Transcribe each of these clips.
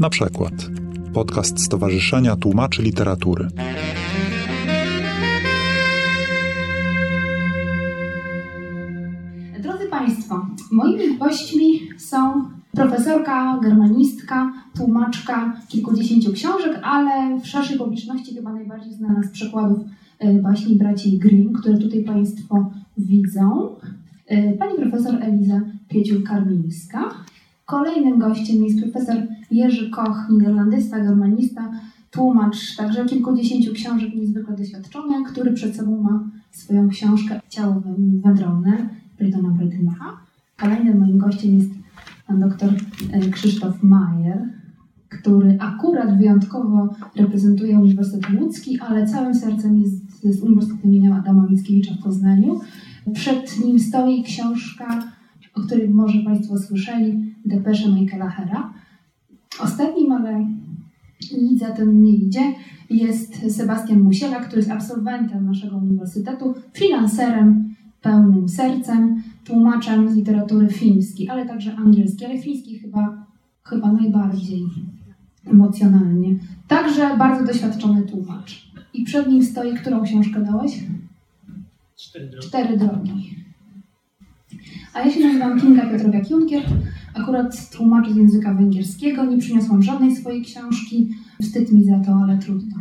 Na przykład podcast Stowarzyszenia Tłumaczy Literatury. Drodzy Państwo, moimi gośćmi są profesorka, germanistka, tłumaczka kilkudziesięciu książek, ale w szerszej publiczności chyba najbardziej znana z przekładów e, baśni braci Grimm, które tutaj Państwo widzą. E, pani profesor Eliza Pieciul-Karmińska. Kolejnym gościem jest profesor Jerzy Koch, niderlandysta, germanista, tłumacz także kilkudziesięciu książek, niezwykle doświadczony, który przed sobą ma swoją książkę Ciało wędrowne Brytona Brytynacha. Kolejnym moim gościem jest pan doktor e, Krzysztof Majer, który akurat wyjątkowo reprezentuje Uniwersytet Łódzki, ale całym sercem jest z Uniwersytetem im. Adama Mickiewicza w Poznaniu. Przed nim stoi książka, o której może Państwo słyszeli, Depesze Michaela Hera. Ostatnim, ale nic za tym nie idzie, jest Sebastian Musiela, który jest absolwentem naszego uniwersytetu, freelancerem, pełnym sercem, tłumaczem z literatury fińskiej, ale także angielskiej, ale fiński chyba, chyba najbardziej emocjonalnie. Także bardzo doświadczony tłumacz. I przed nim stoi, którą książkę dałeś? Cztery drogi. Cztery drogi. A ja się nazywam Kinga Piotrowiak-Junkier, akurat tłumaczę z języka węgierskiego, nie przyniosłam żadnej swojej książki, wstyd mi za to, ale trudno.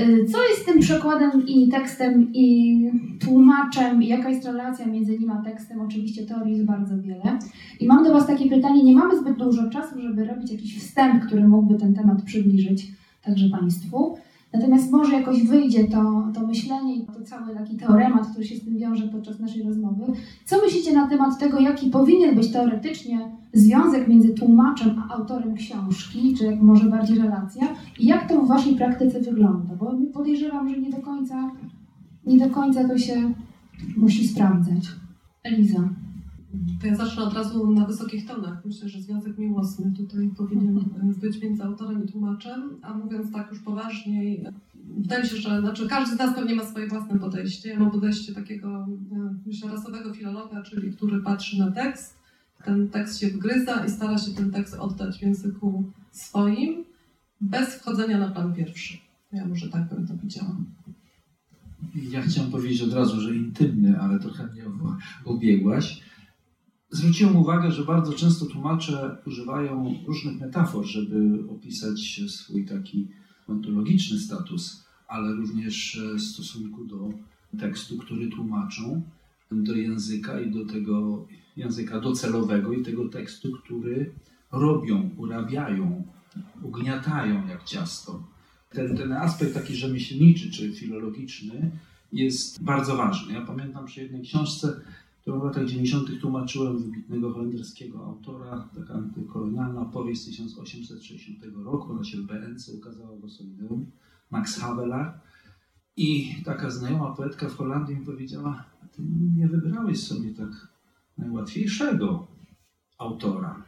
Y, Co jest tym przekładem i tekstem i tłumaczem jaka jest relacja między nim a tekstem? Oczywiście teorii jest bardzo wiele. I mam do Was takie pytanie, nie mamy zbyt dużo czasu, żeby robić jakiś wstęp, który mógłby ten temat przybliżyć także Państwu. Natomiast może jakoś wyjdzie to, to myślenie i to cały taki teoremat, który się z tym wiąże podczas naszej rozmowy. Co myślicie na temat tego, jaki powinien być teoretycznie związek między tłumaczem a autorem książki, czy jak może bardziej relacja, i jak to w Waszej praktyce wygląda? Bo podejrzewam, że nie do końca, nie do końca to się musi sprawdzać. Eliza. To ja zacznę od razu na wysokich tonach. Myślę, że związek miłosny tutaj powinien być między autorem i tłumaczem. A mówiąc tak już poważniej, wydaje mi się, że znaczy każdy z nas pewnie ma swoje własne podejście. Ja mam podejście takiego, e, myślę, rasowego filologa, czyli który patrzy na tekst, ten tekst się wgryza i stara się ten tekst oddać w języku swoim, bez wchodzenia na plan pierwszy. Ja może tak bym to widziała. Ja chciałem powiedzieć od razu, że intymny, ale trochę mnie ubiegłaś. Zwróciłem uwagę, że bardzo często tłumacze używają różnych metafor, żeby opisać swój taki ontologiczny status, ale również w stosunku do tekstu, który tłumaczą, do języka i do tego języka docelowego i tego tekstu, który robią, urabiają, ugniatają jak ciasto. Ten, ten aspekt taki rzemieślniczy czy filologiczny jest bardzo ważny. Ja pamiętam przy jednej książce, którą w latach 90. tłumaczyłem wybitnego holenderskiego autora, taka antykolonialna opowieść z 1860 roku, ona się w BNC ukazała w Osolideum, Max Havelaar. I taka znajoma poetka w Holandii mi powiedziała, ty nie wybrałeś sobie tak najłatwiejszego autora.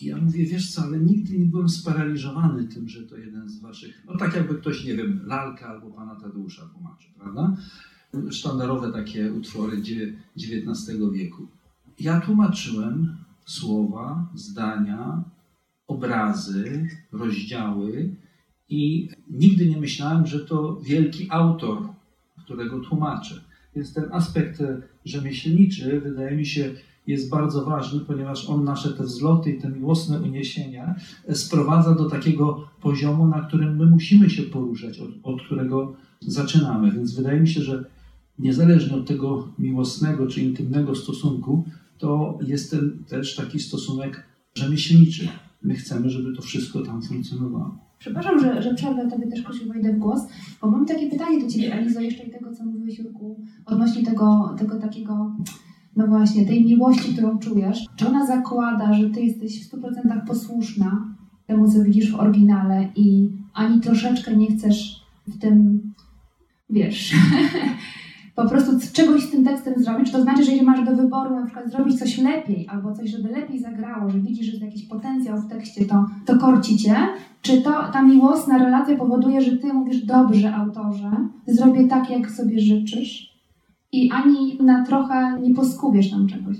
I ja mówię, wiesz co, ale nigdy nie byłem sparaliżowany tym, że to jeden z waszych, no tak jakby ktoś, nie wiem, Lalka albo pana Tadeusza tłumaczy, prawda? Sztandarowe takie utwory XIX wieku. Ja tłumaczyłem słowa, zdania, obrazy, rozdziały i nigdy nie myślałem, że to wielki autor, którego tłumaczę. Więc ten aspekt rzemieślniczy wydaje mi się jest bardzo ważny, ponieważ on nasze te wzloty i te miłosne uniesienia sprowadza do takiego poziomu, na którym my musimy się poruszać, od, od którego zaczynamy. Więc wydaje mi się, że niezależnie od tego miłosnego czy intymnego stosunku, to jest ten też taki stosunek rzemieślniczy. My chcemy, żeby to wszystko tam funkcjonowało. Przepraszam, że, że przerwę Tobie też, Kosiu, wejdę w głos, bo mam takie pytanie do Ciebie, Elizo, jeszcze i tego, co mówiłeś, Jurku, odnośnie tego, tego takiego, no właśnie, tej miłości, którą czujesz. Czy ona zakłada, że Ty jesteś w 100% posłuszna temu, co widzisz w oryginale i ani troszeczkę nie chcesz w tym, wiesz, po prostu czegoś z tym tekstem zrobić? To znaczy, że jeżeli masz do wyboru na przykład zrobić coś lepiej, albo coś, żeby lepiej zagrało, że widzisz, że jest jakiś potencjał w tekście, to, to korci cię? Czy to ta miłosna relacja powoduje, że ty mówisz, dobrze autorze, zrobię tak, jak sobie życzysz i ani na trochę nie poskubiesz tam czegoś?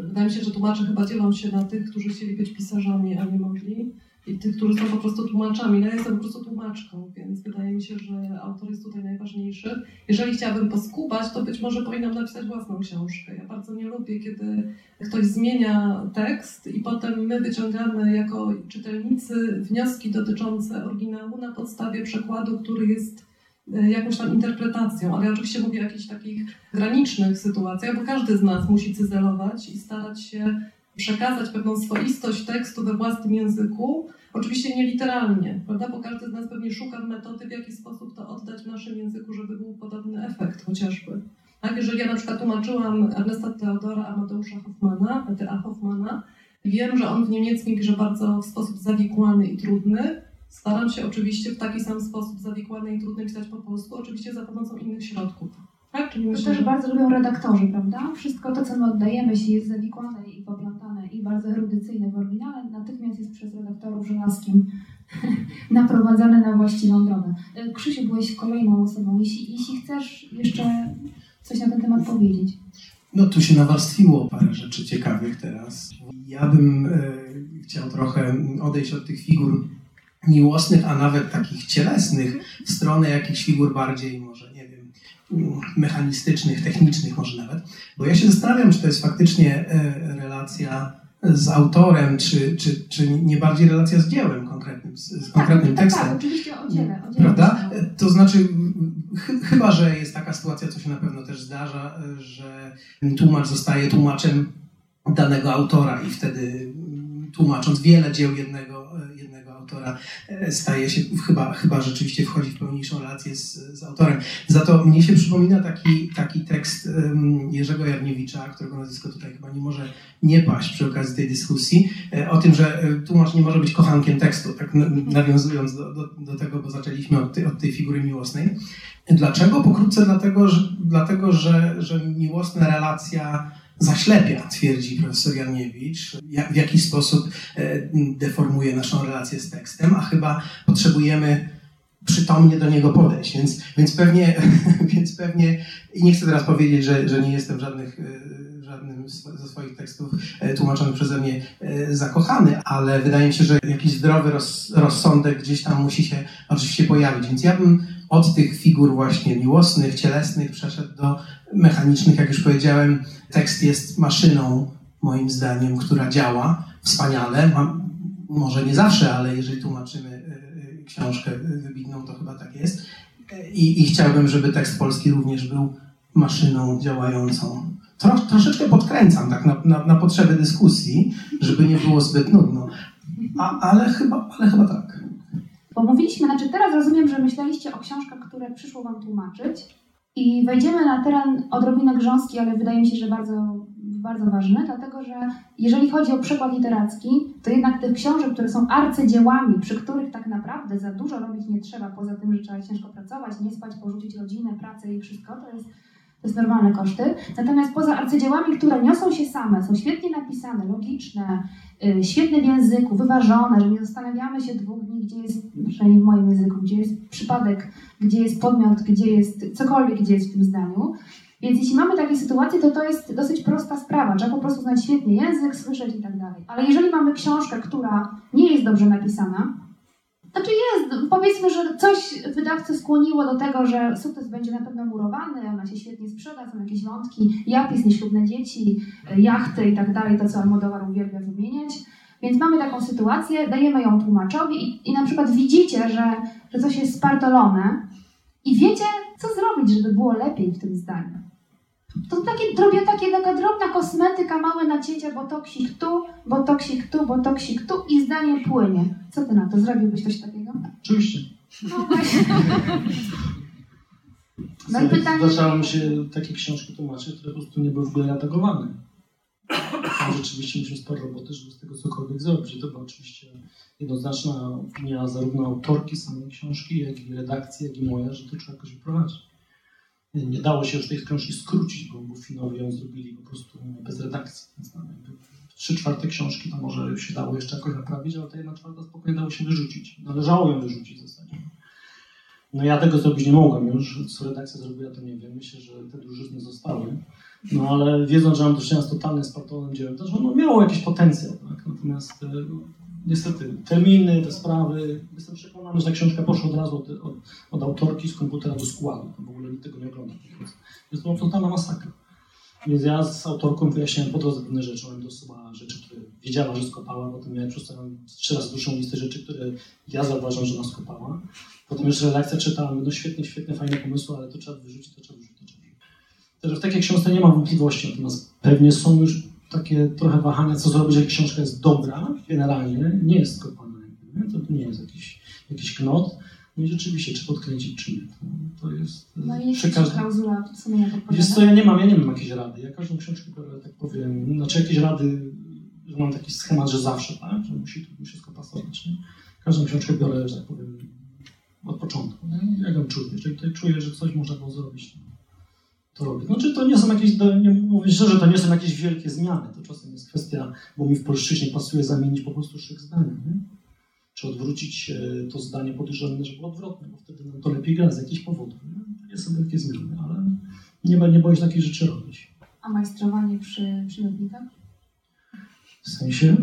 Wydaje mi się, że tłumacze chyba dzielą się na tych, którzy chcieli być pisarzami, a nie mogli, i tych, którzy są po prostu tłumaczami. No ja jestem po prostu tłumaczką, więc wydaje mi się, że autor jest tutaj najważniejszy. Jeżeli chciałabym poskubać, to być może powinnam napisać własną książkę. Ja bardzo nie lubię, kiedy ktoś zmienia tekst i potem my wyciągamy jako czytelnicy wnioski dotyczące oryginału na podstawie przekładu, który jest e, jakąś tam interpretacją, ale ja oczywiście mówię o jakichś takich granicznych sytuacjach, bo każdy z nas musi cyzelować i starać się przekazać pewną swoistość tekstu we własnym języku, oczywiście nie literalnie, prawda? Bo każdy z nas pewnie szuka metody, w jaki sposób to oddać w naszym języku, żeby był podobny efekt chociażby. Tak, jeżeli ja na przykład tłumaczyłam Ernesta Theodora Amadeusza Hoffmana, P.T.A. Hoffmana, wiem, że on w niemieckim pisze bardzo w sposób zawikłany i trudny. Staram się oczywiście w taki sam sposób zawikłany i trudny pisać po polsku, oczywiście za pomocą innych środków. Tak? Czyli To myślę, też że... bardzo lubią redaktorzy, prawda? Wszystko to, co my oddajemy, jeśli jest zawikłane i poplątane i bardzo erudycyjne w oryginale, natychmiast jest przez redaktorów żelazkim naprowadzane na właściwą drogę. E, Krzysiu, byłeś kolejną osobą. Jeśli, jeśli chcesz jeszcze coś na ten temat powiedzieć. No tu się nawarstwiło parę rzeczy ciekawych teraz. Ja bym e, chciał trochę odejść od tych figur miłosnych, a nawet takich cielesnych, w stronę jakichś figur bardziej może, nie wiem, mechanistycznych, technicznych może nawet. Bo ja się zastanawiam, czy to jest faktycznie e, relacja z autorem, czy, czy, czy nie bardziej relacja z dziełem konkretnym, z, z konkretnym tak, tekstem. Tak, oczywiście o dziele. O dziele Prawda? To znaczy, ch chyba, że jest taka sytuacja, co się na pewno też zdarza, że tłumacz zostaje tłumaczem danego autora i wtedy tłumacząc wiele dzieł jednego autora staje się, chyba, chyba rzeczywiście wchodzi w pełniejszą relację z, z autorem. Za to mnie się przypomina taki, taki tekst Jerzego Jarniewicza, którego nazwisko tutaj chyba nie może nie paść przy okazji tej dyskusji, o tym, że tłumacz nie może być kochankiem tekstu, tak nawiązując do, do, do tego, bo zaczęliśmy od, tej, od tej figury miłosnej. Dlaczego? Pokrótce dlatego, że, dlatego, że, że miłosna relacja zaślepia, twierdzi profesor Jarniewicz, w jaki sposób deformuje naszą relację z tekstem, a chyba potrzebujemy przytomnie do niego podejść, więc, więc, pewnie, więc pewnie, i nie chcę teraz powiedzieć, że, że nie jestem w żadnych, żadnym ze swoich tekstów tłumaczony przeze mnie zakochany, ale wydaje mi się, że jakiś zdrowy roz, rozsądek gdzieś tam musi się oczywiście pojawić, więc ja bym od tych figur właśnie miłosnych, cielesnych przeszedł do mechanicznych, jak już powiedziałem, tekst jest maszyną, moim zdaniem, która działa wspaniale. może nie zawsze, ale jeżeli tłumaczymy książkę wybitną, to chyba tak jest. I, i chciałbym, żeby tekst polski również był maszyną działającą. Tro, troszeczkę podkręcam tak na, na, na, potrzeby dyskusji, żeby nie było zbyt nudno. A, ale, chyba, ale chyba tak. Bo mówiliśmy, znaczy teraz rozumiem, że myśleliście o książkach, które przyszło Wam tłumaczyć i wejdziemy na teren odrobinę grząski, ale wydaje mi się, że bardzo, bardzo ważny, dlatego że jeżeli chodzi o przekład literacki, to jednak tych książek, które są arcydziełami, przy których tak naprawdę za dużo robić nie trzeba, poza tym, że trzeba ciężko pracować, nie spać, porzucić rodzinę, pracę i wszystko, to jest to jest normalne koszty. Natomiast poza arcydziełami, które niosą się same, są świetnie napisane, logiczne, yy, świetne w języku, wyważone, że nie zastanawiamy się dwóch dni, gdzie jest, przynajmniej w moim języku, gdzie jest przypadek, gdzie jest podmiot, gdzie jest cokolwiek, gdzie jest w tym zdaniu. Więc jeśli mamy takie sytuacje, to to jest dosyć prosta sprawa. Trzeba po prostu znać świetnie język, słyszeć i tak dalej. Ale jeżeli mamy książkę, która nie jest dobrze napisana, znaczy jest, powiedzmy, że coś wydawcę skłoniło do tego, że sukces będzie na pewno murowany, ona się świetnie sprzeda, są jakieś wątki, japis, nieślubne dzieci, jachty i tak dalej, to co Almodóvar uwielbia wymieniać. Więc mamy taką sytuację, dajemy ją tłumaczowi i, i na przykład widzicie, że, że coś jest spartolone i wiecie, co zrobić, żeby było lepiej w tym zdaniu. To takie, robię takie, taka drobna kosmetyka, małe nacięcia, botoksik tu, botoksik tu, botoksik tu i zdanie płynie. Co ty na to? Zrobiłbyś coś takiego? Oczywiście. No właśnie. No i pytanie... Zdarzało mi się takie książki tłumaczyć, które po prostu nie były w ogóle redagowane. Tam rzeczywiście mieliśmy sporo roboty, żeby z tego cokolwiek zrobić. I to była oczywiście jednoznaczna opinia zarówno autorki samej książki, jak i redakcji, jak i moja, że to trzeba jakoś wyprowadzić. Nie dało się już tej książki skrócić, bo, bo Finowie ją zrobili po prostu bez redakcji. Trzy czwarte książki to może się dało jeszcze jakoś naprawić, ale ta jedna czwarta spokojnie dało się wyrzucić. Należało ją wyrzucić w zasadzie. No ja tego zrobić nie mogłem już. Co redakcja zrobiła, to nie wiem. Myślę, że te drużyny zostały. No ale wiedząc, że mam do czynienia z totalnym sportowym dziełem, to że ono miało jakiś potencjał. Tak? Natomiast niestety terminy, te sprawy. Jestem przekonany, że ta książka poszła od razu od, od, od autorki z komputera do składu. W ogóle nikt tego nie ogląda. Jest to totalna masakra. Więc ja z autorką wyjaśniałem po drodze pewne rzeczy. Ona mi dostała rzeczy, które wiedziała, że skopała. Potem miałem przedstawiam trzy razy dłuższą listę rzeczy, które ja zauważam, że ona skopała. Potem jeszcze relakcja czytałem. No świetnie, świetnie, fajne pomysły, ale to trzeba wyrzucić, to trzeba wyrzucić, to trzeba wyrzucić. Także w takiej książce nie ma wątpliwości. Natomiast pewnie są już takie trochę wahania, co zrobić, jak książka jest dobra, generalnie, nie jest skopana. Nie? To nie jest jakiś, jakiś knot. No i rzeczywiście, czy podkręcić, czy nie. To, to jest No i przy każdym... klauzula sumienia Wiesz co, ja nie mam, ja nie mam jakiejś rady. Ja każdą książkę biorę, tak powiem, znaczy jakieś rady, że mam taki schemat, że zawsze, tak? Że musi to wszystko pasować, nie? Każdą książkę biorę, że tak powiem, od początku, nie? Jak ją czuję. Jeżeli tutaj czuję, że coś można było zrobić, to robię. Znaczy to nie są jakieś, nie, mówię szczerze, to nie są jakieś wielkie zmiany. To czasem jest kwestia, bo mi w polszczyźnie pasuje zamienić po prostu szyk zdania, nie? Czy odwrócić e, to zdanie podejrzane, że było odwrotne, bo wtedy nam to lepiej gra z jakichś powodów. Nie, to nie są wielkie zmiany, ale nie, nie boję się takich rzeczy robić. A majstrowanie przy przymiotnikach? W sensie?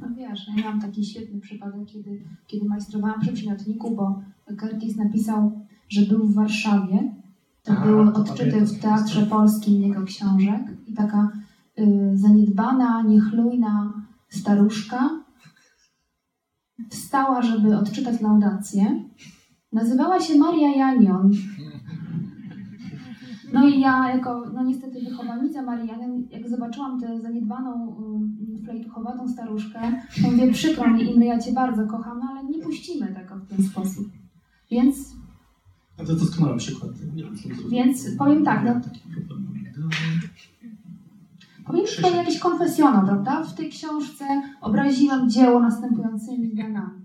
No wiesz, ja miałam taki świetny przypadek, kiedy, kiedy majstrowałam przy przymiotniku, bo Curtis napisał, że był w Warszawie. To A, były to odczyty w Teatrze Polskim jego książek i taka y, zaniedbana, niechlujna staruszka wstała, żeby odczytać laudację. Nazywała się Maria Janion. No i ja jako, no niestety wychowanica Marii Janion, jak zobaczyłam tę zaniedbaną, y, flejtuchowatą staruszkę, to mówię, przykro mi, Imry, ja Cię bardzo kocham, no ale nie puścimy tego w ten sposób. Więc, To doskonały przykład. Nie wiem, co zrobić. więc powiem tak, no, powiem że to jakiś konfesjonał, prawda? W tej książce obraziłam dzieło następującymi danami.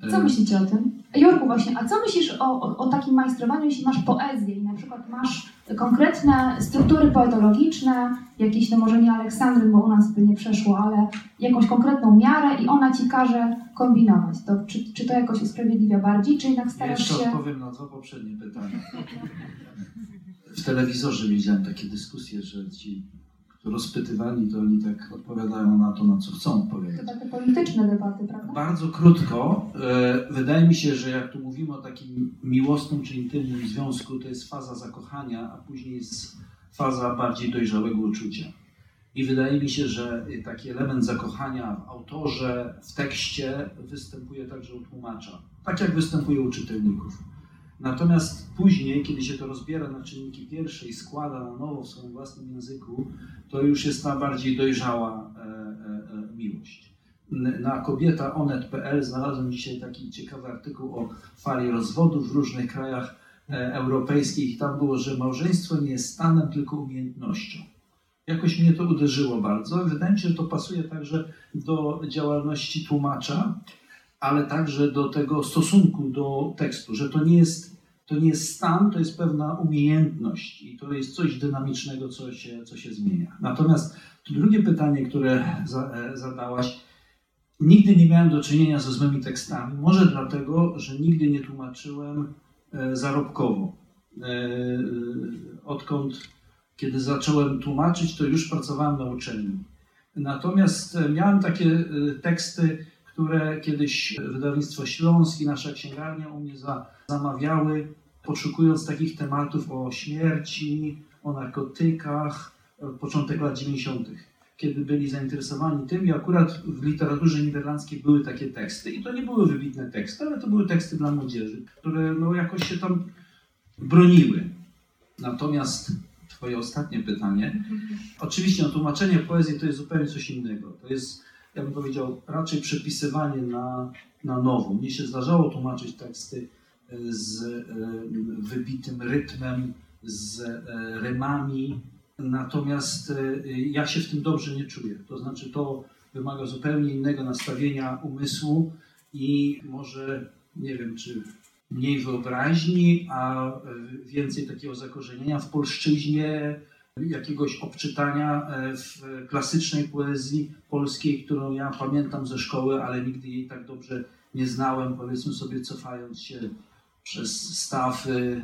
Co myślicie o tym? Jurku, właśnie, a co myślisz o, o, o takim majstrowaniu, jeśli masz poezję i na przykład masz konkretne struktury poetologiczne, jakieś, no może nie Aleksandry, bo u nas by nie przeszło, ale jakąś konkretną miarę i ona ci każe kombinować. To, czy, czy to jakoś usprawiedliwia bardziej, czy jednak Ja starasz jeszcze się... odpowiem na dwa poprzednie pytania. W telewizorze widziałem takie dyskusje, że ci rozpytywani, to oni tak odpowiadają na to, na co chcą odpowiedzieć. Chyba te polityczne debaty, prawda? Bardzo krótko. E, Wydaje mi się, że jak tu mówimy o takim miłosnym czy intymnym związku, to jest faza zakochania, a później jest faza bardziej dojrzałego uczucia. I wydaje mi się, że taki element zakochania w autorze, w tekście występuje także u tłumacza. Tak jak występuje u czytelników. Natomiast później, kiedy się to rozbiera na czynniki pierwsze i składa na nowo w swoim własnym języku, to już jest ta bardziej dojrzała e, e, e, miłość. Na kobieta.onet.pl znalazłem dzisiaj taki ciekawy artykuł o fali rozwodów w różnych krajach e, europejskich. Tam było, że małżeństwo nie jest stanem, tylko umiejętnością. Jakoś mnie to uderzyło bardzo. Wydaje mi się, że to pasuje także do działalności tłumacza, ale także do tego stosunku do tekstu, że to nie jest, to nie jest stan, to jest pewna umiejętność i to jest coś dynamicznego, co się, co się zmienia. Natomiast to drugie pytanie, które e, zadałaś, nigdy nie miałem do czynienia ze złymi tekstami. Może dlatego, że nigdy nie tłumaczyłem e, zarobkowo. E, Odkąd, kiedy zacząłem tłumaczyć, to już pracowałem na uczelni. Natomiast miałem takie teksty, które kiedyś wydawnictwo Śląski, nasza księgarnia u mnie za, zamawiały, poszukując takich tematów o śmierci, o narkotykach, e, początek lat 90., kiedy byli zainteresowani tym i akurat w literaturze niderlandzkiej były takie teksty i to nie były wybitne teksty, ale to były teksty dla młodzieży, które no jakoś się tam broniły. Natomiast twoje ostatnie pytanie, oczywiście no, tłumaczenie poezji to jest zupełnie coś innego. To jest, ja bym powiedział, raczej przepisywanie na, na nowo. Mnie się zdarzało tłumaczyć teksty e, z e, wybitym rytmem, z e, rymami, natomiast ja się w tym dobrze nie czuję. To znaczy to wymaga zupełnie innego nastawienia umysłu i może, nie wiem, czy mniej wyobraźni, a więcej takiego zakorzenienia w polszczyźnie, jakiegoś obczytania e, w klasycznej poezji polskiej, którą ja pamiętam ze szkoły, ale nigdy jej tak dobrze nie znałem, powiedzmy sobie cofając się przez Stafy,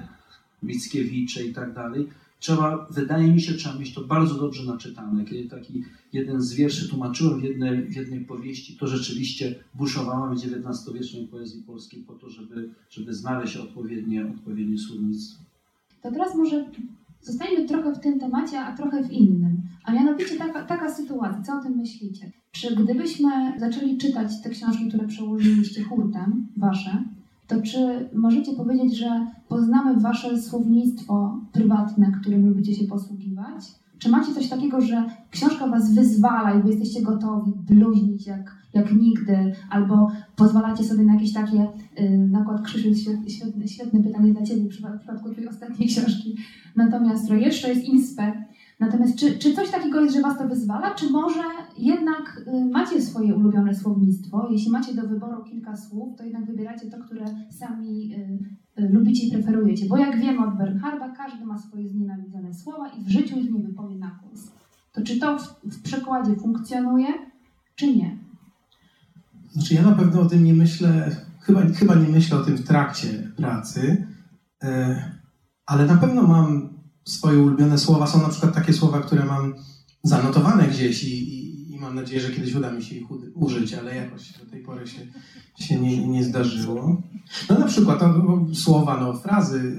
Mickiewicze i tak dalej. trzeba, wydaje mi się, trzeba mieć to bardzo dobrze naczytane. Kiedy taki jeden z wierszy tłumaczyłem w jednej, w jednej powieści, to rzeczywiście buszowałem w XIX-wiecznej poezji polskiej po to, żeby, żeby znaleźć odpowiednie, odpowiednie słownictwo. To teraz może zostańmy trochę w tym temacie, a trochę w innym. A mianowicie taka, taka sytuacja, co o tym myślicie? Czy gdybyśmy zaczęli czytać te książki, które przełożyliście hurtem, wasze, to czy możecie powiedzieć, że poznamy wasze słownictwo prywatne, którym lubicie się posługiwać? Czy macie coś takiego, że książka was wyzwala i wy jesteście gotowi bluźnić jak, jak nigdy, albo pozwalacie sobie na jakieś takie, yy, nakład Krzysiu, świetne, świetne pytanie dla ciebie w przypadku twojej ostatniej książki, natomiast jeszcze jest inspe, Natomiast czy, czy coś takiego jest, że Was to wyzwala, czy może jednak y, macie swoje ulubione słownictwo? Jeśli macie do wyboru kilka słów, to jednak wybieracie to, które sami y, y, lubicie i preferujecie. Bo jak wiemy od Bernharda, każdy ma swoje znienawidzone słowa i w życiu ich nie wypowie na głos. To czy to w, w przekładzie funkcjonuje, czy nie? Znaczy ja na pewno o tym nie myślę, chyba, chyba nie myślę o tym w trakcie pracy, e, ale na pewno mam swoje ulubione słowa. Są na przykład takie słowa, które mam zanotowane gdzieś i, i, i mam nadzieję, że kiedyś uda mi się ich użyć, ale jakoś do tej pory się, się nie, nie zdarzyło. No na przykład no, słowa, no frazy.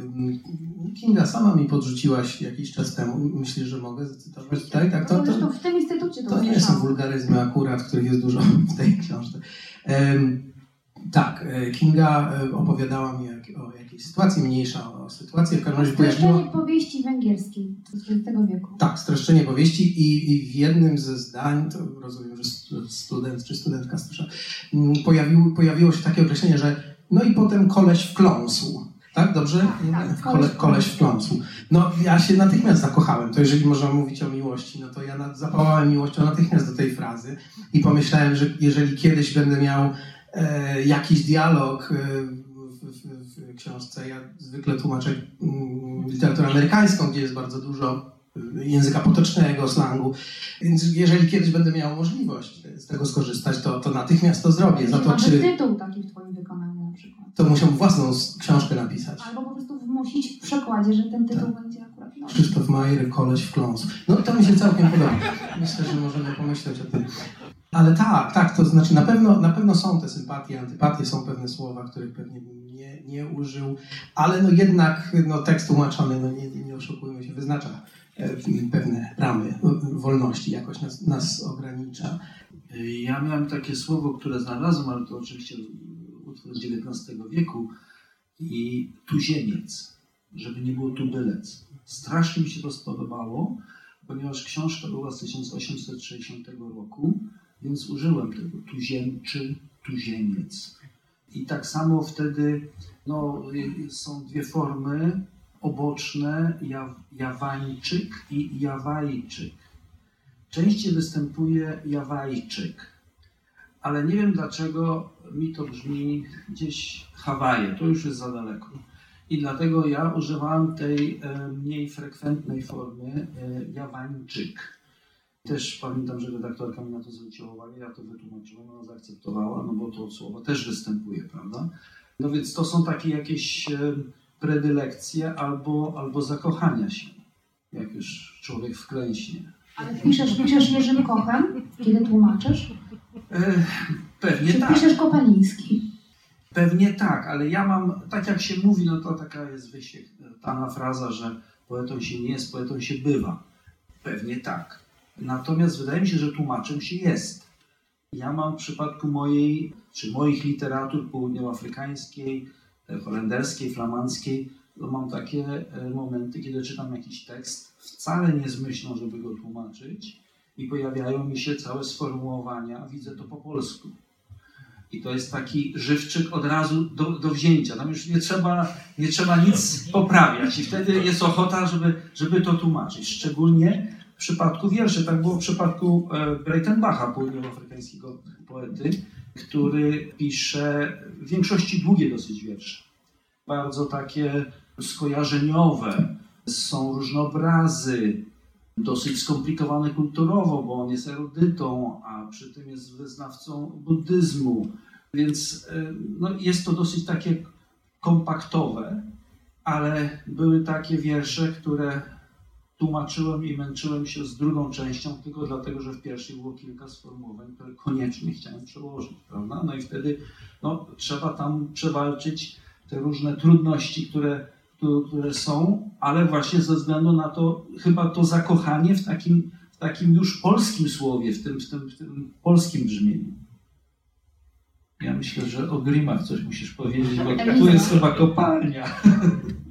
Kinga, sama mi podrzuciłaś jakiś czas temu. Myślisz, że mogę zacytować tutaj? Tak, to, to, to w tym instytucie to To nie są wulgaryzmy akurat, których jest dużo w tej książce. Um, tak, e, Kinga e, opowiadała mi o jakiejś sytuacji, mniejsza o sytuacji. W każdym razie pojawiło... powieści węgierskiej z XX wieku. Tak, streszczenie powieści i, i, w jednym ze zdań, to rozumiem, że student czy studentka słyszę, mm, pojawiło, pojawiło się takie określenie, że no i potem koleś wkląsł. Tak, dobrze? Tak, tak, koleś, koleś wkląsł. No, ja się natychmiast zakochałem. To jeżeli można mówić o miłości, no to ja zapałałem miłością natychmiast do tej frazy i pomyślałem, że jeżeli kiedyś będę miał jakiś dialog e, w, książce. Ja zwykle tłumaczę mm, literaturę amerykańską, gdzie jest bardzo dużo e, języka potocznego, slangu. Więc jeżeli kiedyś będę miał możliwość z tego skorzystać, to, to natychmiast to zrobię. Za to, czy tytuł taki w Twoim wykonaniu na przykład. To musiał własną książkę napisać. Albo po prostu wmusić w przekładzie, że ten tytuł tak. będzie akurat no. Krzysztof Majer, koleś w kląs. No to mi się całkiem podoba. Myślę, że możemy pomyśleć o tym. Ale tak, tak, to znaczy na pewno, na pewno są te sympatie, antypatie, są pewne słowa, których pewnie bym nie, nie użył, ale no jednak no, tekst tłumaczony, no nie, nie oszukujmy się, wyznacza e, pewne ramy wolności, jakoś nas, nas ogranicza. Ja miałem takie słowo, które znalazłem, ale to oczywiście utwór z XIX wieku i tuzieniec, żeby nie było tubylec. Strasznie mi się to spodobało, ponieważ książka była z 1860 roku więc użyłem tego tuziemczy, tuziemiec. I tak samo wtedy no, są dwie formy oboczne, jaw, jawańczyk i jawajczyk. Częściej występuje jawajczyk, ale nie wiem dlaczego mi to brzmi gdzieś Hawaje, to już jest za daleko. I dlatego ja używałem tej e, mniej frekwentnej formy e, jawańczyk. Też pamiętam, że redaktorka mi na to zwróciła uwagę, ja to wytłumaczyłem, ona zaakceptowała, no bo to słowo też występuje, prawda? No więc to są takie jakieś e, predylekcje albo, albo zakochania się, jak już człowiek wklęśnie. Ale piszesz, piszesz Jerzym Kochem, kiedy tłumaczysz? E, pewnie Czy tak. piszesz Kopeliński? Pewnie tak, ale ja mam, tak jak się mówi, no to taka jest wyświetlana fraza, że poetą się nie jest, poetą się bywa. Pewnie tak. Natomiast wydaje mi się, że tłumaczem się jest. Ja mam w przypadku mojej, czy moich literatur południowoafrykańskiej, e, holenderskiej, flamandzkiej, to mam takie e, momenty, kiedy czytam jakiś tekst, wcale nie z myślą, żeby go tłumaczyć i pojawiają mi się całe sformułowania, widzę to po polsku. I to jest taki żywczyk od razu do, do wzięcia. Tam już nie trzeba, nie trzeba nic poprawiać i wtedy jest ochota, żeby, żeby to tłumaczyć. Szczególnie w przypadku wierszy. Tak było w przypadku e, Breitenbacha, południowoafrykańskiego poety, który pisze w większości długie dosyć wiersze. Bardzo takie skojarzeniowe. Są różne obrazy, dosyć skomplikowane kulturowo, bo on jest erudytą, a przy tym jest wyznawcą buddyzmu. Więc e, no, jest to dosyć takie kompaktowe, ale były takie wiersze, które tłumaczyłem i męczyłem się z drugą częścią tylko dlatego, że w pierwszej było kilka sformułowań, które koniecznie chciałem przełożyć, prawda? No i wtedy no, trzeba tam przewalczyć te różne trudności, które, które są, ale właśnie ze względu na to, chyba to zakochanie w takim, w takim już polskim słowie, w tym, w tym, w tym polskim brzmieniu. Ja myślę, że o Grimach coś musisz powiedzieć, bo tu jest chyba kopalnia.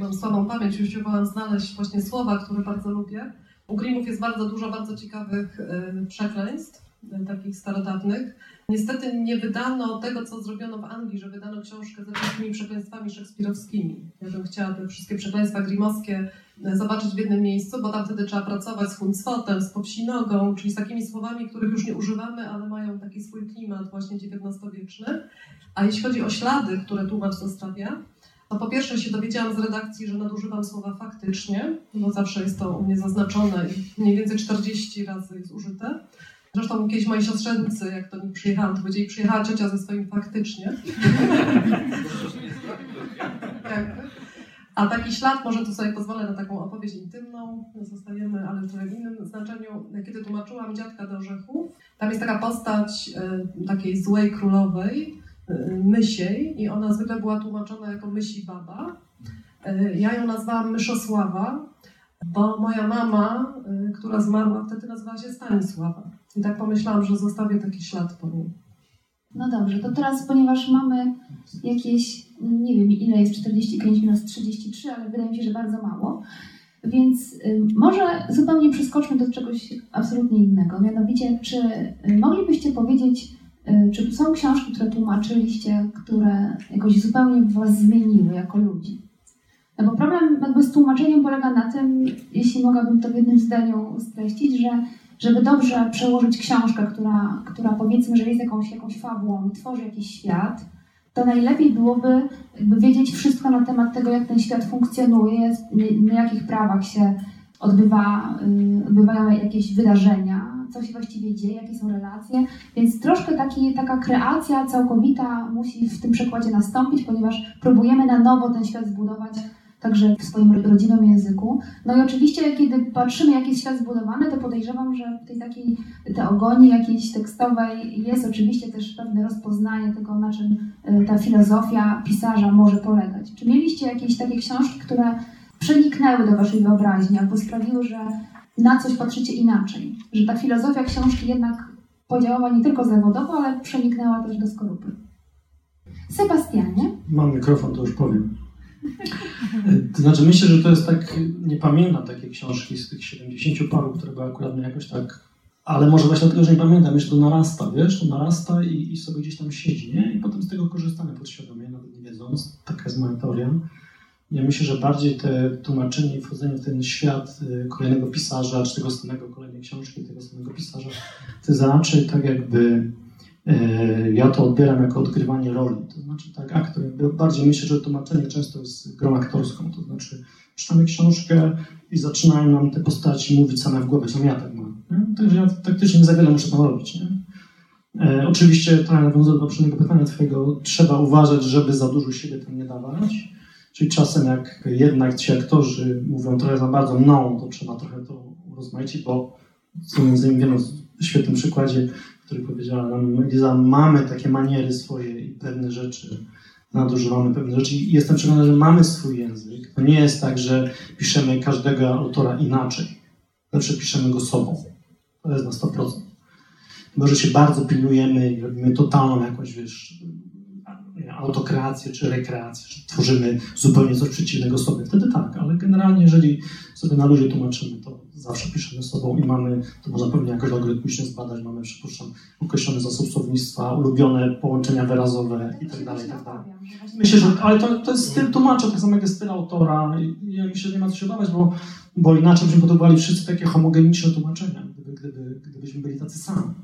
Mam słabą pamięć, już usiłowałam znaleźć właśnie słowa, które bardzo lubię. U Grimmów jest bardzo dużo bardzo ciekawych y, przekleństw, y, takich starodawnych. Niestety nie wydano tego, co zrobiono w Anglii, że wydano książkę ze wszystkimi przekleństwami szekspirowskimi. Ja bym chciała te wszystkie przekleństwa grimowskie y, zobaczyć w jednym miejscu, bo tam wtedy trzeba pracować z huncwotem, z popsinogą, czyli z takimi słowami, których już nie używamy, ale mają taki swój klimat właśnie XIX-wieczny. A jeśli chodzi o ślady, które tłumacz zostawia, to po pierwsze się dowiedziałam z redakcji, że nadużywam słowa faktycznie, bo zawsze jest to u mnie zaznaczone i mniej więcej 40 razy jest użyte. Zresztą kiedyś moi siostrzeńcy, jak do nich przyjechałam, to powiedzieli, przyjechała ciocia ze swoim faktycznie. A taki ślad, może tu sobie pozwolę na taką opowieść intymną, zostajemy, ale w trochę innym znaczeniu. Kiedy tłumaczyłam Dziadka do Orzechów, tam jest taka postać y, takiej złej królowej, mysiej i ona zwykle była tłumaczona jako mysi baba. Y, ja ją nazwałam Myszosława, bo moja mama, y, która zmarła wtedy, nazywała się Stanisława. I tak pomyślałam, że zostawię taki ślad po niej. No dobrze, to teraz, ponieważ mamy jakieś, nie wiem ile jest 45 minus 33, ale wydaje mi się, że bardzo mało, więc może zupełnie przeskoczmy do czegoś absolutnie innego. Mianowicie, czy moglibyście powiedzieć, czy są książki, które tłumaczyliście, które jakoś zupełnie Was zmieniły jako ludzi? No bo problem jakby z tłumaczeniem polega na tym, jeśli mogłabym to w jednym zdaniu streścić, że żeby dobrze przełożyć książkę, która, która powiedzmy, że jest jakąś, jakąś fabułą i tworzy jakiś świat, to najlepiej byłoby jakby wiedzieć wszystko na temat tego, jak ten świat funkcjonuje, na jakich prawach się odbywa, y, odbywają jakieś wydarzenia, co się właściwie dzieje, jakie są relacje, więc troszkę taki, taka kreacja całkowita musi w tym przekładzie nastąpić, ponieważ próbujemy na nowo ten świat zbudować także w swoim rodzimym języku. No i oczywiście, kiedy patrzymy, jak jest świat zbudowany, to podejrzewam, że w tej takiej teogonii jakiejś tekstowej jest oczywiście też pewne rozpoznanie tego, na czym y, ta filozofia pisarza może polegać. Czy mieliście jakieś takie książki, które przeniknęły do waszej wyobraźni albo sprawiły, że na coś patrzycie inaczej. Że ta filozofia książki jednak podziałała nie tylko zawodowo, ale przeniknęła też do skorupy. Sebastianie? Mam mikrofon, to już powiem. To znaczy myślę, że to jest tak, nie pamiętam takiej książki z tych 70 paru, które były akurat mnie jakoś tak, ale może właśnie dlatego, że nie pamiętam, jeszcze to narasta, wiesz, to narasta i, i sobie gdzieś tam siedzi, nie? I potem z tego korzystamy podświadomie, nawet nie wiedząc, taka jest moja teoria. Ja myślę, że bardziej te tłumaczenie i wchodzenie w ten świat y, kolejnego pisarza, czy tego samego kolejnej książki, tego samego pisarza, to jest raczej tak jakby e, ja to odbieram jako odgrywanie roli. To znaczy tak, aktor, bardziej myślę, że tłumaczenie często jest grą aktorską, to znaczy czytamy książkę i zaczynają nam te postaci mówić same w głowie, co ja tak mam. Nie? Także ja taktycznie nie za wiele muszę tam robić. Nie? E, oczywiście, trochę nawiązując do poprzedniego pytania twojego, trzeba uważać, żeby za dużo siebie tam nie dawać, Czyli czasem jak jednak ci aktorzy mówią trochę za bardzo no, to trzeba trochę to urozmaicić, bo co między innymi wiemy w świetnym przykładzie, który powiedziała nam Liza, mamy takie maniery swoje i pewne rzeczy, nadużywamy pewne rzeczy i jestem przekonany, że mamy swój język. To nie jest tak, że piszemy każdego autora inaczej. Zawsze piszemy go sobą. To jest na 100%. Może się bardzo pilnujemy i robimy totalną jakąś, wiesz, autokreację czy rekreację, że tworzymy zupełnie coś przeciwnego sobie. Wtedy tak, ale generalnie jeżeli sobie na ludzie tłumaczymy, to zawsze piszemy sobą i mamy, to można pewnie jakoś algorytmicznie zbadać, mamy, przypuszczam, określony zasób słownictwa, ulubione połączenia wyrazowe i tak dalej, i tak. Myślę, że, ale to, to jest styl tłumacza, tak samo jak jest styl autora i ja myślę, że nie ma co się obawiać, bo, bo inaczej byśmy podobali wszyscy takie homogeniczne tłumaczenia, gdyby, gdyby, gdybyśmy byli tacy sami.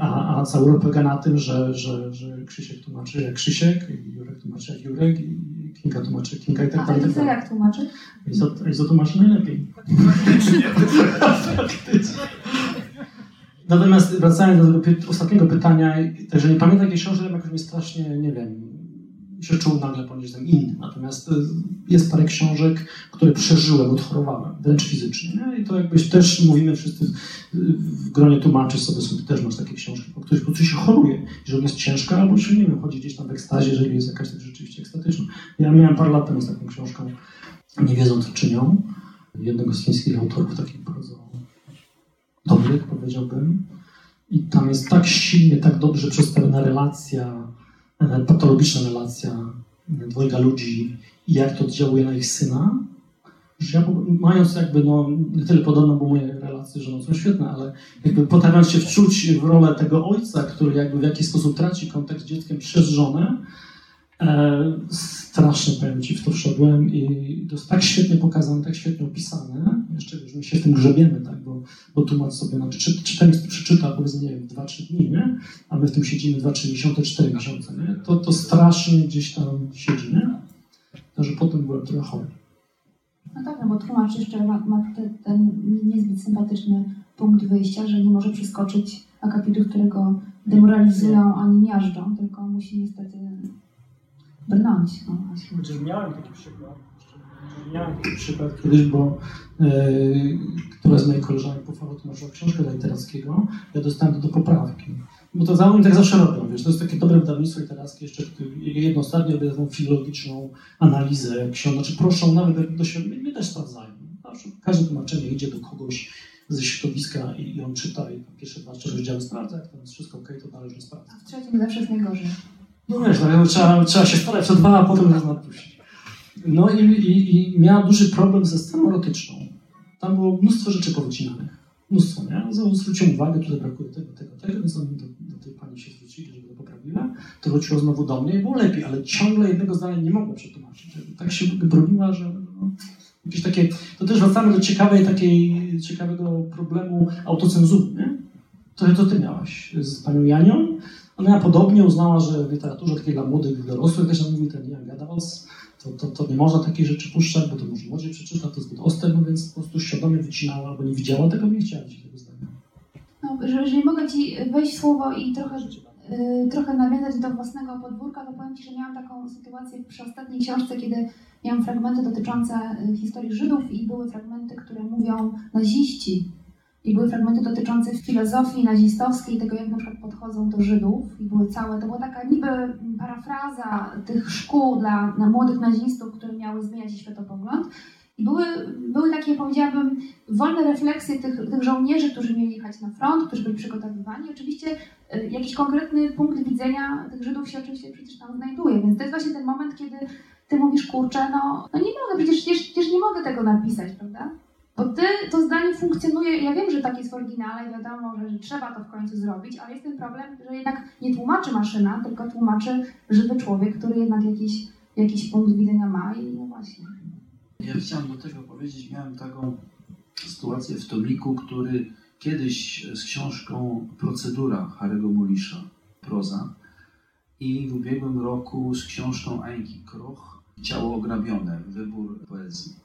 A, a cały polega na tym, że, że, że Krzysiek tłumaczy jak Krzysiek, Jurek tłumaczy jak Jurek, i Kinga tłumaczy jak Kinga i tak dalej. A Eliza tak jak tłumaczy? Eliza, Eliza tłumaczy najlepiej. Natomiast wracając do tego ostatniego pytania, że nie pamiętam jakiejś książki, jakoś mnie strasznie, nie wiem, się czuł nagle, ponieważ jestem inny. Natomiast y, jest parę książek, które przeżyłem, odchorowałem, wręcz fizycznie. Nie? I to jakbyś też mówimy wszyscy w gronie tłumaczy sobie, sobie też masz takie książki, po których po prostu się choruje, że ona jest ciężka, albo się, nie wiem, chodzi gdzieś tam w ekstazie, jeżeli jest jakaś rzeczywiście ekstatyczna. Ja miałem parę lat temu z taką książką, nie wiedzą co czynią, jednego z chińskich autorów, takich bardzo dobrych, powiedziałbym. I tam jest tak silnie, tak dobrze przedstawiona relacja, patologiczna relacja dwojga ludzi i jak to oddziałuje na ich syna, że ja mając jakby, no nie tyle podobno, bo moje relacje z żoną są świetne, ale jakby potrafiąc się wczuć w rolę tego ojca, który jakby w jakiś sposób traci kontakt z dzieckiem przez żonę, E, strasznie powiem Ci w to wszedłem i to jest tak świetnie pokazane, tak świetnie opisane. Jeszcze już my się w tym grzebiemy, tak, bo, bo tłumacz sobie, no, czy, czy ten przeczyta powiedzmy, nie wiem, 2-3 dni, nie? a my w tym siedzimy 2-3 miesiące, 4 miesiące, nie? To, to strasznie gdzieś tam siedzi, nie? Także potem byłem trochę chory. No tak, no bo tłumacz jeszcze ma, ma te, ten niezbyt sympatyczny punkt wyjścia, że nie może przeskoczyć akapitu, którego demoralizują ani miażdżą, tylko musi niestety brnąć. No właśnie. Chociaż miałem taki przykład. Miałem taki przykład kiedyś, bo e, która z moich koleżanek po fachu tłumaczyła książkę literackiego, ja dostałem to do poprawki. Bo to za tak zawsze robią, wiesz, to jest takie dobre wydawnictwo literackie, jeszcze jedno ostatnio taką filologiczną analizę książek, znaczy proszą nawet do siebie, mnie też sprawdzają. Każde tłumaczenie idzie do kogoś ze środowiska i, i on czyta i pierwsze dwa, trzy rozdziały sprawdza, jak to jest wszystko ok, to należy sprawdzać. A w trzecim zawsze jest najgorzej. No wiesz, no, trzeba, trzeba się starać przed dwa, a potem nas napuścić. No i, i, i miała duży problem ze sceną erotyczną. Tam było mnóstwo rzeczy powycinanych. Mnóstwo, nie? Zwróciłem uwagę, tutaj brakuje tego, tego, tego, więc oni do, do tej pani się zwrócili, żeby to poprawiła. To wróciło znowu do mnie i było lepiej, ale ciągle jednego zdania nie mogła przetłumaczyć. Tak się broniła, że no, jakieś takie... To też wracamy do ciekawej, takiej, ciekawego problemu autocenzury, nie? To, to ty miałaś z panią Janią, ona podobnie uznała, że w literaturze takiej dla młodych, dorosłych, też mówi ten Jan Gadawals, to, to, to, nie można takiej rzeczy puszczać, bo to może młodziej przeczyta, to zbyt ostre, no więc po prostu świadomie wycinała, albo nie widziała tego, nie chciała tego zdania. No, jeżeli mogę Ci wejść w słowo i trochę, yy, trochę nawiązać do własnego podwórka, to powiem Ci, że miałam taką sytuację przy ostatniej książce, kiedy miałam fragmenty dotyczące y, historii Żydów i były fragmenty, które mówią naziści i były fragmenty dotyczące filozofii nazistowskiej, tego jak na przykład podchodzą do Żydów. I były całe, to była taka niby parafraza tych szkół dla na młodych nazistów, które miały zmieniać światopogląd. I były, były takie, powiedziałabym, wolne refleksje tych, tych żołnierzy, którzy mieli jechać na front, którzy byli przygotowywani. Oczywiście y, jakiś konkretny punkt widzenia tych Żydów się oczywiście przecież tam znajduje, więc to jest właśnie ten moment, kiedy ty mówisz, kurczę, no, no nie mogę, przecież, przecież, przecież nie mogę tego napisać, prawda? Bo ty, to zdanie funkcjonuje, ja wiem, że tak jest w oryginale wiadomo, że, trzeba to w końcu zrobić, ale jest ten problem, że jednak nie tłumaczy maszyna, tylko tłumaczy żywy człowiek, który jednak jakiś, jakiś punkt widzenia ma i no właśnie. Ja chciałem do tego powiedzieć, miałem taką sytuację w tomiku, który kiedyś z książką Procedura Harego Mulisza, proza, i w ubiegłym roku z książką Ainki Kroch, Ciało ograbione, wybór poezji.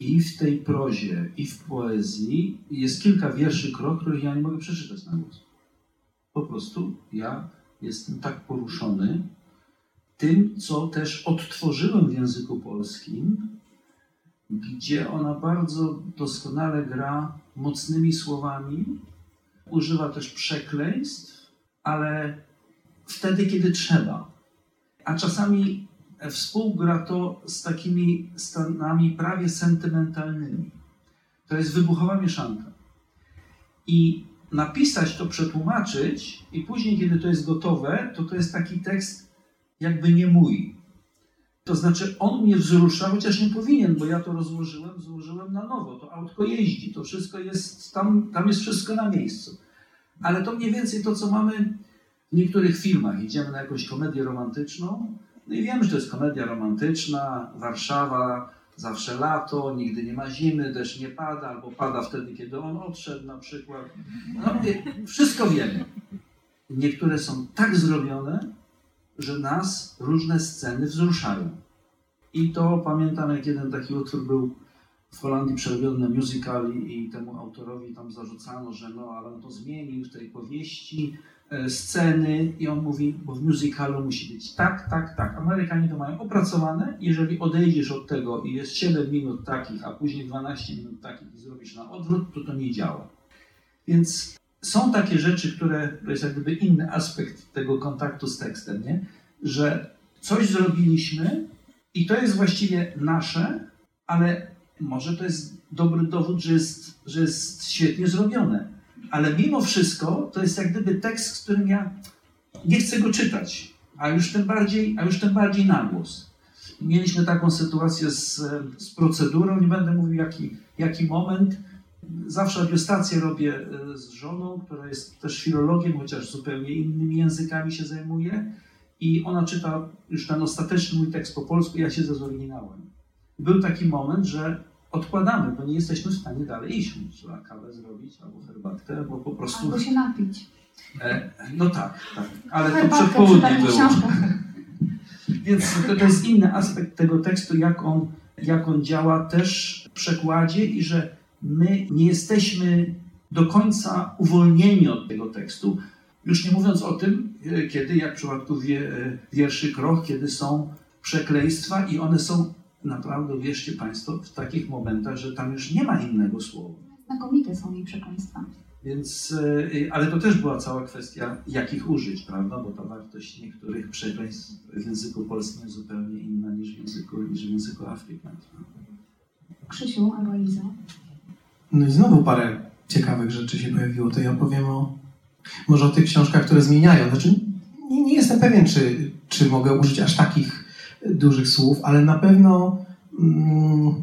I w tej prozie, i w poezji jest kilka wierszy krok, których ja nie mogę przeczytać na głos. Po prostu ja jestem tak poruszony tym, co też odtworzyłem w języku polskim, gdzie ona bardzo doskonale gra mocnymi słowami, używa też przekleństw, ale wtedy, kiedy trzeba. A czasami współgra to z takimi stanami prawie sentymentalnymi. To jest wybuchowa mieszanka. I napisać to, przetłumaczyć i później, kiedy to jest gotowe, to to jest taki tekst jakby nie mój. To znaczy on mnie wzrusza, chociaż nie powinien, bo ja to rozłożyłem, złożyłem na nowo. To autko jeździ, to wszystko jest, tam, tam jest wszystko na miejscu. Ale to mniej więcej to, co mamy w niektórych filmach. Idziemy na jakąś komedię romantyczną, no i wiemy, że to jest komedia romantyczna, Warszawa, zawsze lato, nigdy nie ma zimy, deszcz nie pada, albo pada wtedy, kiedy on odszedł na przykład. No, wszystko wiemy. Niektóre są tak zrobione, że nas różne sceny wzruszają. I to pamiętam, jak jeden taki utwór był w Holandii przerobiony na musical i temu autorowi tam zarzucano, że no, ale on to zmienił w tej powieści, sceny i on mówi, bo w musicalu musi być tak, tak, tak. Amerykanie to mają opracowane. Jeżeli odejdziesz od tego i jest 7 minut takich, a później 12 minut takich i zrobisz na odwrót, to to nie działa. Więc są takie rzeczy, które to jest jak gdyby inny aspekt tego kontaktu z tekstem, nie? że coś zrobiliśmy i to jest właściwie nasze, ale może to jest dobry dowód, że jest, że jest świetnie zrobione. Ale mimo wszystko to jest jak gdyby tekst, którym ja nie chcę go czytać, a już tym bardziej, a już tym bardziej na głos. Mieliśmy taką sytuację z, z procedurą, nie będę mówił jaki, jaki moment. Zawsze adiostację robię e, z żoną, która jest też filologiem, chociaż zupełnie innymi językami się zajmuje. I ona czyta już ten ostateczny mój tekst po polsku, ja siedzę z oryginałem. Był taki moment, że odkładamy, bo nie jesteśmy w stanie dalej iść. Trzeba kawę zrobić, albo herbatkę, albo po prostu... Albo się napić. E, no tak, tak. Ale to Herbatkę południem takich było. Więc to, to jest inny aspekt tego tekstu, jak on, jak on działa też w przekładzie i że my nie jesteśmy do końca uwolnieni od tego tekstu. Już nie mówiąc o tym, e, kiedy, jak w przypadku wie, e, wierszy Kroch, kiedy są przekleństwa i one są naprawdę, wierzcie Państwo, w takich momentach, że tam już nie ma innego słowa. Znakomite są jej przekleństwa. Więc, e, ale to też była cała kwestia, jakich użyć, prawda? Bo ta wartość niektórych przekleństw w języku polskim jest zupełnie inna niż w języku, niż w języku afrykańskim. Krzysiu albo Eliza. No i znowu parę ciekawych rzeczy się pojawiło. To ja opowiem o może o tych książkach, które zmieniają. Znaczy, nie, nie jestem pewien, czy, czy mogę użyć aż takich dużych słów, ale na pewno mm,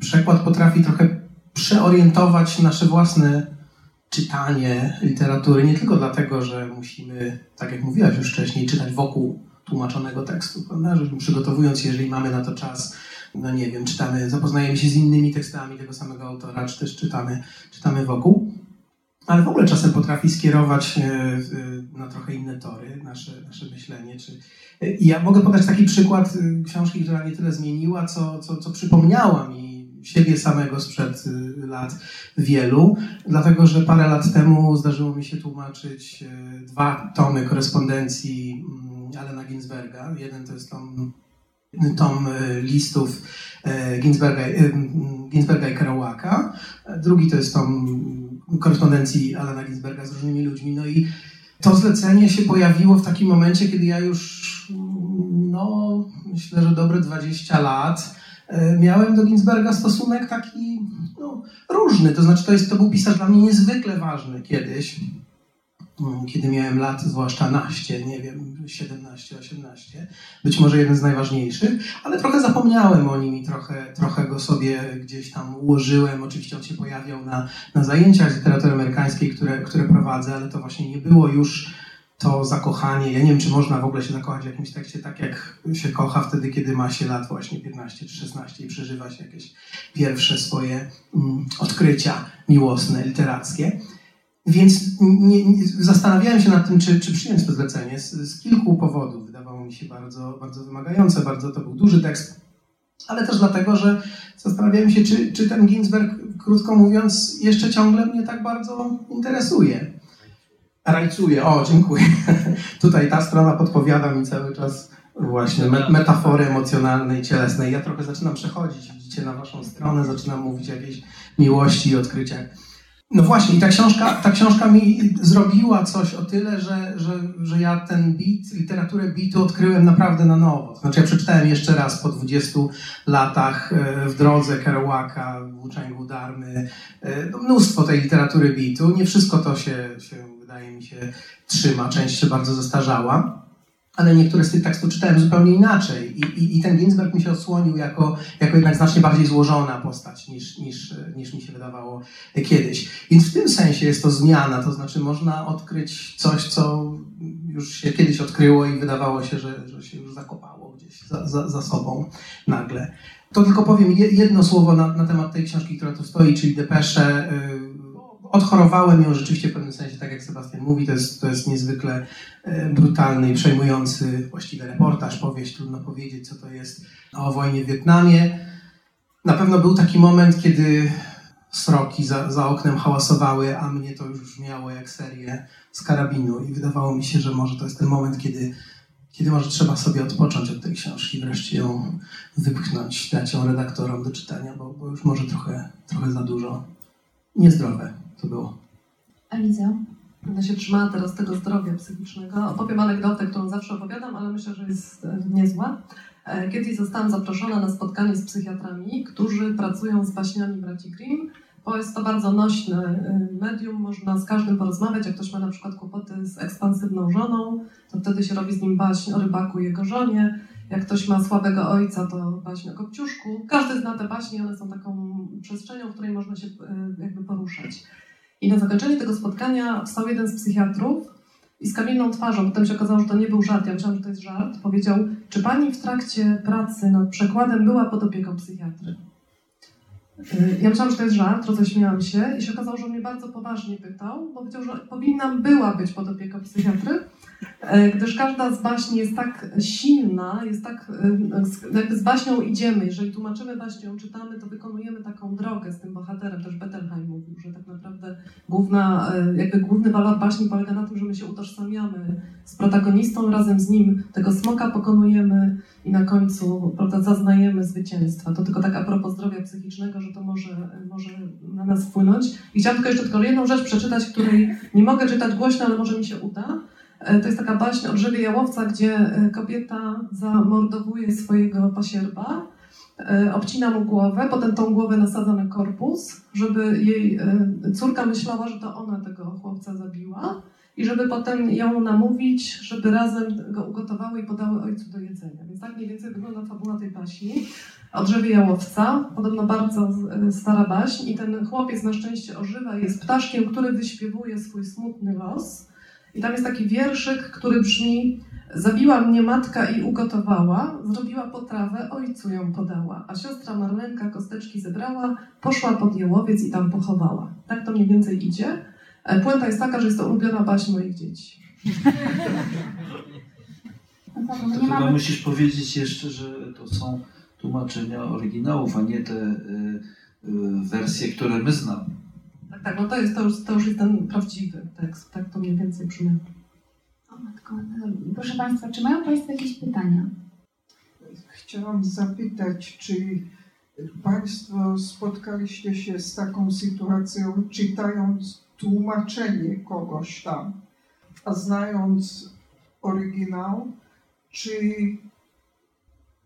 przekład potrafi trochę przeorientować nasze własne czytanie literatury. Nie tylko dlatego, że musimy, tak jak mówiłaś już wcześniej, czytać wokół tłumaczonego tekstu, prawda? Że przygotowując jeżeli mamy na to czas, no nie wiem, czytamy, zapoznajemy się z innymi tekstami tego samego autora, czy też czytamy, czytamy wokół. Ale w ogóle czasem potrafi skierować e, e, na trochę inne tory nasze, nasze myślenie. Czy... I ja mogę podać taki przykład e, książki, która nie tyle zmieniła, co, co, co przypomniała mi siebie samego sprzed lat wielu, dlatego że parę lat temu zdarzyło mi się tłumaczyć dwa tomy korespondencji mm, Alena Ginsberga. Jeden to jest tom, tom listów Ginsberga, Ginsberga i Kerouaka, drugi to jest tom korespondencji Alana Ginsberga z różnymi ludźmi. No i to zlecenie się pojawiło w takim momencie, kiedy ja już, no, myślę, że dobre 20 lat e, miałem do Ginsberga stosunek taki no, różny. To znaczy, to, jest, to był pisarz dla mnie niezwykle ważny kiedyś, kiedy miałem lat, zwłaszcza naście, nie wiem, 17, 18, być może jeden z najważniejszych, ale trochę zapomniałem o nim i trochę, trochę go sobie gdzieś tam ułożyłem. Oczywiście on się pojawiał na, na zajęciach literatury amerykańskiej, które, które prowadzę, ale to właśnie nie było już to zakochanie. Ja nie wiem, czy można w ogóle się zakochać w jakimś tekście tak, jak się kocha wtedy, kiedy ma się lat właśnie 15 czy 16 i przeżywa się jakieś pierwsze swoje mm, odkrycia miłosne, literackie. Więc nie, nie, zastanawiałem się nad tym, czy, czy przyjąć to zlecenie z, z kilku powodów. Wydawało mi się bardzo, bardzo wymagające, bardzo to był duży tekst, ale też dlatego, że zastanawiałem się, czy, czy ten Ginsberg, krótko mówiąc, jeszcze ciągle mnie tak bardzo interesuje. Rajcuje, o, dziękuję. Tutaj ta strona podpowiada mi cały czas właśnie me, metafory emocjonalnej, cielesnej. Ja trochę zaczynam przechodzić, widzicie, na waszą stronę, zaczynam mówić o jakiejś miłości i odkryciach. No właśnie, i ta książka, ta książka mi zrobiła coś o tyle, że, że, że ja ten beat, literaturę beatu odkryłem naprawdę na nowo. Znaczy ja przeczytałem jeszcze raz po 20 latach e, w drodze Kerouaka, Włóczęgu Darmy, e, no mnóstwo tej literatury beatu. Nie wszystko to się, się, wydaje mi się, trzyma, część się bardzo zestarzała. Ale niektóre z tych tekstów czytałem zupełnie inaczej. I, i, i ten Ginsberg mi się odsłonił jako, jako jednak znacznie bardziej złożona postać niż, niż, niż mi się wydawało kiedyś. Więc w tym sensie jest to zmiana, to znaczy można odkryć coś, co już się kiedyś odkryło i wydawało się, że, że się już zakopało gdzieś za, za, za sobą nagle. To tylko powiem je- jedno słowo na, na temat tej książki, która tu stoi, czyli Depesze. Y, Odchorowałem ją rzeczywiście w pewnym sensie, tak jak Sebastian mówi, to jest, to jest niezwykle e, brutalny i przejmujący właściwie reportaż, powieść, trudno powiedzieć, co to jest o wojnie w Wietnamie. Na pewno był taki moment, kiedy sroki za, za oknem hałasowały, a mnie to już brzmiało jak serię z karabinu i wydawało mi się, że może to jest ten moment, kiedy, kiedy może trzeba sobie odpocząć od tej książki, wreszcie ją wypchnąć, dać ją redaktorom do czytania, bo, bo już może trochę, trochę za dużo. Niezdrowe to było. Eliza? Będę się trzymała teraz tego zdrowia psychicznego. Opowiem anegdotę, którą zawsze opowiadam, ale myślę, że jest e, niezła. E, kiedyś zostałam zaproszona na spotkanie z psychiatrami, którzy pracują z baśniami braci Grimm. Bo jest to bardzo nośne e, medium, można z każdym porozmawiać. Jak ktoś ma na przykład kłopoty z ekspansywną żoną, to wtedy się robi z nim baśń o rybaku i jego żonie. Jak ktoś ma słabego ojca, to baśń o kopciuszku. Każdy zna te baśnie, one są taką przestrzenią, w której można się jakby poruszać. I na zakończenie tego spotkania wstał jeden z psychiatrów i z kamienną twarzą, potem się okazało, że to nie był żart, ja myślałam, że to jest żart, powiedział, czy pani w trakcie pracy nad przekładem była pod opieką psychiatry? Y, ja myślałam, że to jest żart, roześmiałam się i się okazało, że on mnie bardzo poważnie pytał, bo powiedział, że powinnam była być pod opieką psychiatry, E, gdyż każda z baśni jest tak silna, jest tak, e, jakby z baśnią idziemy, jeżeli tłumaczymy baśnię, ją czytamy, to wykonujemy taką drogę z tym bohaterem, też Bettelheim mówił, że tak naprawdę główna, e, jakby główny walor baśni polega na tym, że my się utożsamiamy z protagonistą, razem z nim tego smoka pokonujemy i na końcu prawda, zaznajemy zwycięstwa. To tylko tak a propos zdrowia psychicznego, że to może, może na nas wpłynąć. I chciałam tylko jeszcze tylko jedną rzecz przeczytać, której nie mogę czytać głośno, ale może mi się uda E, to jest taka baśń o drzewie jałowca, gdzie e, kobieta zamordowuje swojego pasierba, e, obcina mu głowę, potem tą głowę nasadza na korpus, żeby jej córka myślała, że to ona tego chłopca zabiła i żeby potem ją namówić, żeby razem go ugotowały i podały ojcu do jedzenia. Więc tak mniej więcej wygląda fabuła tej baśni o drzewie jałowca. Podobno bardzo stara baśń i ten chłopiec na szczęście ożywa, jest ptaszkiem, który wyśpiewuje swój smutny los i tam jest taki wierszyk, który brzmi Zabiła mnie matka i ugotowała, zrobiła potrawę, ojcu ją podała, a siostra Marlenka kosteczki zebrała, poszła pod jełowiec i tam pochowała. Tak to mniej więcej idzie. E, puenta jest taka, że jest to ulubiona baśń moich dzieci. To chyba musisz powiedzieć jeszcze, że to są tłumaczenia oryginałów, a nie te y, y, wersje, które my znamy tak, no to jest to już, to już jest ten prawdziwy tekst, tak to mniej więcej brzmi. O matko, proszę Państwa, czy mają Państwo jakieś pytania? Chciałam zapytać, czy Państwo spotkaliście się z taką sytuacją, czytając tłumaczenie kogoś tam, a znając oryginał, czy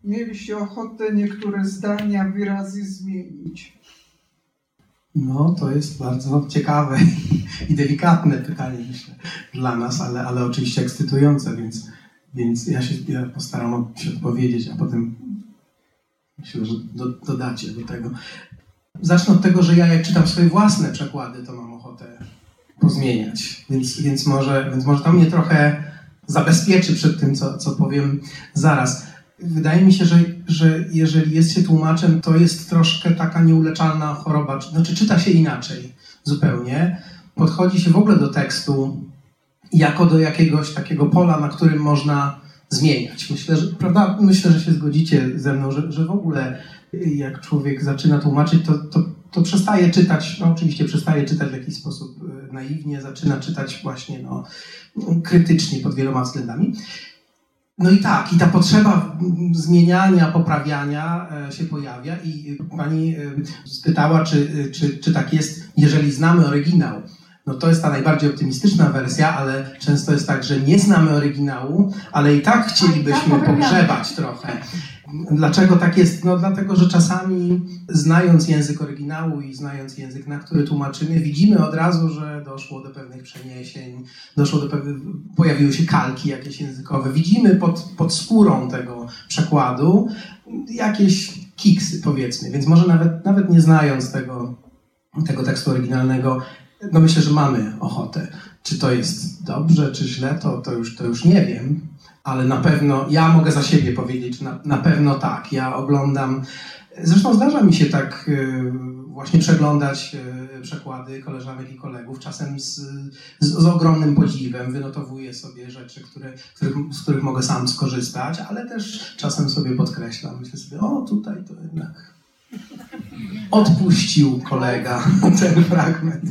mieliście ochotę niektóre zdania, wyrazy zmienić? No, to jest bardzo ciekawe i delikatne pytanie, myślę, dla nas, ale, ale oczywiście ekscytujące, więc, więc ja się ja postaram się odpowiedzieć, a potem myślę, że do, dodacie do tego. Zacznę od tego, że ja jak czytam swoje własne przekłady, to mam ochotę pozmieniać, więc, więc, może, więc może to mnie trochę zabezpieczy przed tym, co, co powiem zaraz. Wydaje mi się, że, że jeżeli jest się tłumaczem, to jest troszkę taka nieuleczalna choroba, znaczy czyta się inaczej zupełnie. Podchodzi się w ogóle do tekstu jako do jakiegoś takiego pola, na którym można zmieniać. Myślę, że, prawda? Myślę, że się zgodzicie ze mną, że, że w ogóle jak człowiek zaczyna tłumaczyć, to, to, to przestaje czytać, no oczywiście przestaje czytać w jakiś sposób e, naiwnie, zaczyna czytać właśnie no, krytycznie pod wieloma względami. No i tak, i ta potrzeba zmieniania, poprawiania e, się pojawia i pani e, spytała, czy, e, czy, czy tak jest, jeżeli znamy oryginał. No to jest ta najbardziej optymistyczna wersja, ale często jest tak, że nie znamy oryginału, ale i tak chcielibyśmy pogrzebać trochę. Dlaczego tak jest? No dlatego, że czasami znając język oryginału i znając język, na który tłumaczymy, widzimy od razu, że doszło do pewnych przeniesień, doszło do pewnych, pojawiły się kalki jakieś językowe. Widzimy pod, pod skórą tego przekładu jakieś kiksy, powiedzmy. Więc może nawet, nawet nie znając tego, tego tekstu oryginalnego, no myślę, że mamy ochotę. Czy to jest dobrze, czy źle, to, to, już, to już nie wiem ale na pewno ja mogę za siebie powiedzieć, na, na pewno tak. Ja oglądam, zresztą zdarza mi się tak y, właśnie przeglądać y, przekłady koleżanek i kolegów, czasem z, z, z ogromnym podziwem, wynotowuję sobie rzeczy, które, których, z których mogę sam skorzystać, ale też czasem sobie podkreślam, myślę sobie, o tutaj to jednak Odpuścił kolega ten fragment.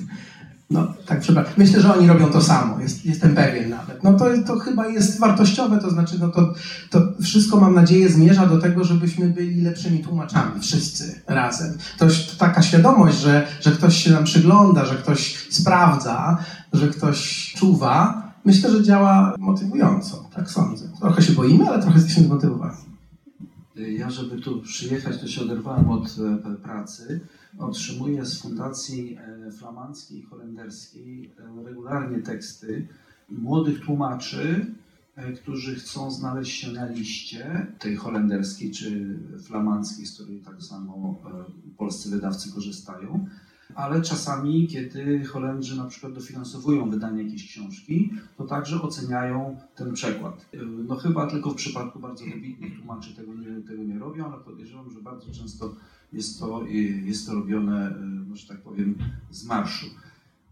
No, tak, przepraszam. Myślę, że oni robią to samo, jest, jestem pewien nawet. No to, to chyba jest wartościowe, to znaczy, no to, to wszystko, mam nadzieję, zmierza do tego, żebyśmy byli lepszymi tłumaczami, wszyscy razem. To, to taka świadomość, że, że ktoś się nam przygląda, że ktoś sprawdza, że ktoś czuwa, myślę, że działa motywująco, tak sądzę. Trochę się boimy, ale trochę jesteśmy zmotywowani. Ja, żeby tu przyjechać, to się oderwałem od e, pracy. Otrzymuję z Fundacji e, Flamandzkiej i Holenderskiej e, regularnie teksty młodych tłumaczy, którzy chcą znaleźć się na liście tej holenderskiej czy flamandzkiej, z której tak samo polscy wydawcy korzystają ale czasami, kiedy Holendrzy na przykład dofinansowują wydanie jakiejś książki, to także oceniają ten przekład. No chyba tylko w przypadku bardzo wybitnych tłumaczy tego nie, tego nie robią, ale podejrzewam, że bardzo często jest to, jest to robione, no, że tak powiem, z marszu.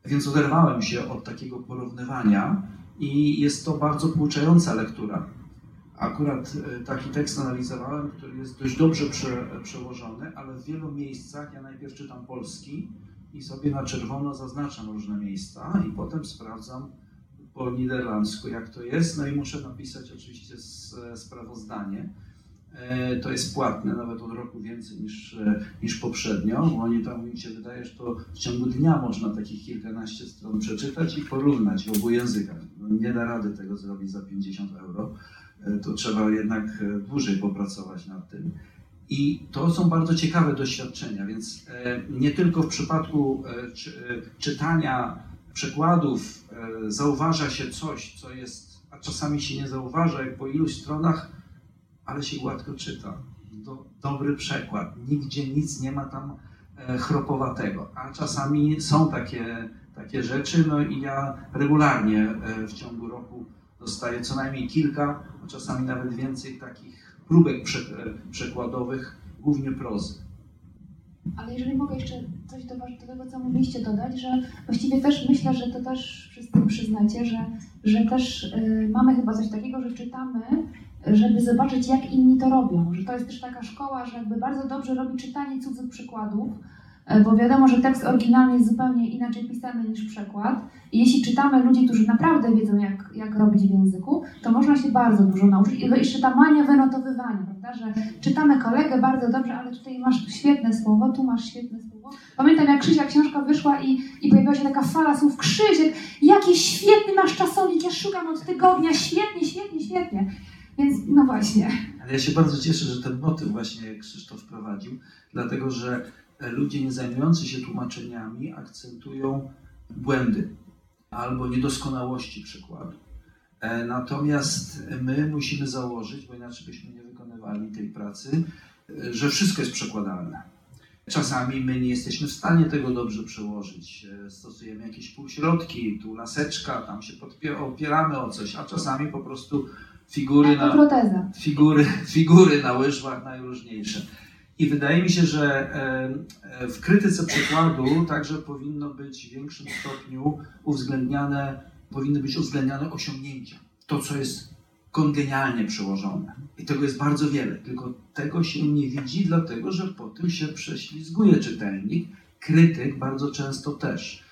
Więc oderwałem się od takiego porównywania i jest to bardzo pouczająca lektura. Akurat e, taki tekst analizowałem, który jest dość dobrze prze, przełożony, ale w wielu miejscach ja najpierw czytam polski, i sobie na czerwono zaznaczam różne miejsca i potem sprawdzam po niderlandzku, jak to jest. No i muszę napisać oczywiście sprawozdanie. E, to jest płatne, nawet od roku więcej niż, e, niż poprzednio, bo oni tam mi się wydaje, że to w ciągu dnia można takich kilkanaście stron przeczytać i porównać w obu językach. No nie da rady tego zrobić za 50 euro. E, to trzeba jednak dłużej popracować nad tym. I to są bardzo ciekawe doświadczenia, więc nie tylko w przypadku czytania przekładów zauważa się coś, co jest, a czasami się nie zauważa, jak po iluś stronach, ale się gładko czyta. Do, dobry przekład, nigdzie nic nie ma tam chropowatego, a czasami są takie, takie rzeczy, no i ja regularnie w ciągu roku dostaję co najmniej kilka, a czasami nawet więcej takich próbek przekładowych, głównie prozy. Ale jeżeli mogę jeszcze coś do, do tego, co mówiliście, dodać, że właściwie też myślę, że to też wszyscy przyznacie, że, że też mamy chyba coś takiego, że czytamy, żeby zobaczyć, jak inni to robią. Że to jest też taka szkoła, że jakby bardzo dobrze robi czytanie cudzych przykładów, E, bo wiadomo, że tekst oryginalny jest zupełnie inaczej pisany niż przekład. I jeśli czytamy ludzi, którzy naprawdę wiedzą, jak, jak robić w języku, to można się bardzo dużo nauczyć. I jeszcze ta mania wynotowywania, prawda? że czytamy kolegę bardzo dobrze, ale tutaj masz świetne słowo, tu masz świetne słowo. Pamiętam, jak Krzysia książka wyszła i, i pojawiła się taka fala słów, Krzysiek, jaki świetny masz czasownik, ja szukam od tygodnia, świetnie, świetnie, świetnie. Więc no właśnie. Ale ja się bardzo cieszę, że ten motyw właśnie Krzysztof wprowadził, dlatego że ludzie nie zajmujący się tłumaczeniami akcentują błędy albo niedoskonałości przykładu. E, natomiast my musimy założyć, bo inaczej byśmy nie wykonywali tej pracy, e, że wszystko jest przekładalne. Czasami my nie jesteśmy w stanie tego dobrze przełożyć. E, stosujemy jakieś półśrodki, tu laseczka, tam się opieramy o coś, a czasami po prostu figury na, figury, figury na łyżwach najróżniejsze. I wydaje mi się, że w krytyce przykładu także powinno być w większym stopniu uwzględniane, powinny być uwzględniane osiągnięcia. To, co jest kongenialnie przełożone. I tego jest bardzo wiele, tylko tego się nie widzi, dlatego że po tym się prześlizguje czytelnik. Krytyk bardzo często też.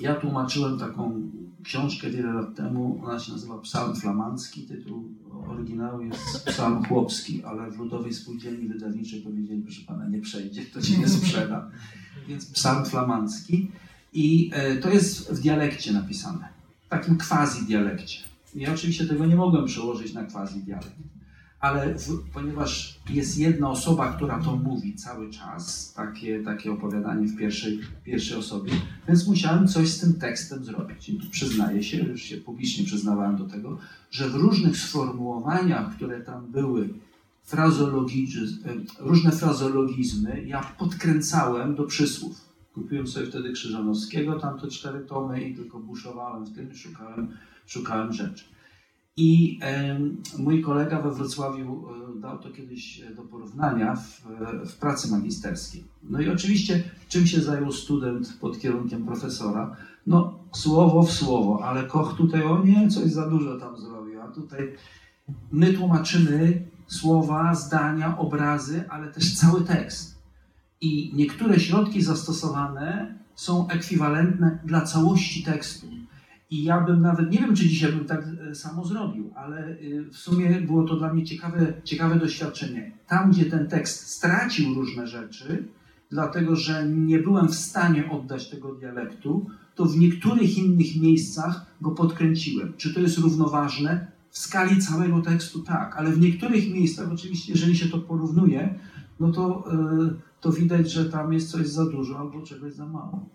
Ja tłumaczyłem taką książkę wiele lat temu, ona się nazywa Psalm Flamandzki, tytuł oryginału jest Psalm Chłopski, ale w Ludowej Spółdzielni Wydawniczej powiedzieli, proszę pana, nie przejdzie, to się nie sprzeda. Więc Psalm Flamandzki. I e, to jest w dialekcie napisane, w takim quasi-dialekcie. Ja oczywiście tego nie mogłem przełożyć na quasi-dialekt ale ponieważ jest jedna osoba, która to mówi cały czas, takie, takie opowiadanie w pierwszej, pierwszej osobie, więc musiałem coś z tym tekstem zrobić. I tu przyznaję się, już się publicznie przyznawałem do tego, że w różnych sformułowaniach, które tam były, różne frazologizmy, ja podkręcałem do przysłów. Kupiłem sobie wtedy Krzyżanowskiego, tam te cztery tomy i tylko buszowałem w tym, szukałem, szukałem rzeczy. I mój kolega we Wrocławiu e, dał to kiedyś do porównania w, w, pracy magisterskiej. No i oczywiście, czym się zajął student pod kierunkiem profesora? No, słowo w słowo, ale Koch tutaj, o nie, coś za dużo tam zrobił, a tutaj my tłumaczymy słowa, zdania, obrazy, ale też cały tekst. I niektóre środki zastosowane są ekwiwalentne dla całości tekstu. I ja bym nawet, nie wiem czy dzisiaj bym tak e, samo zrobił, ale e, w sumie było to dla mnie ciekawe, ciekawe doświadczenie. Tam, gdzie ten tekst stracił różne rzeczy, dlatego że nie byłem w stanie oddać tego dialektu, to w niektórych innych miejscach go podkręciłem. Czy to jest równoważne? W skali całego tekstu tak, ale w niektórych miejscach, oczywiście, jeżeli się to porównuje, no to, yy, to widać, że tam jest coś za dużo albo czegoś za mało.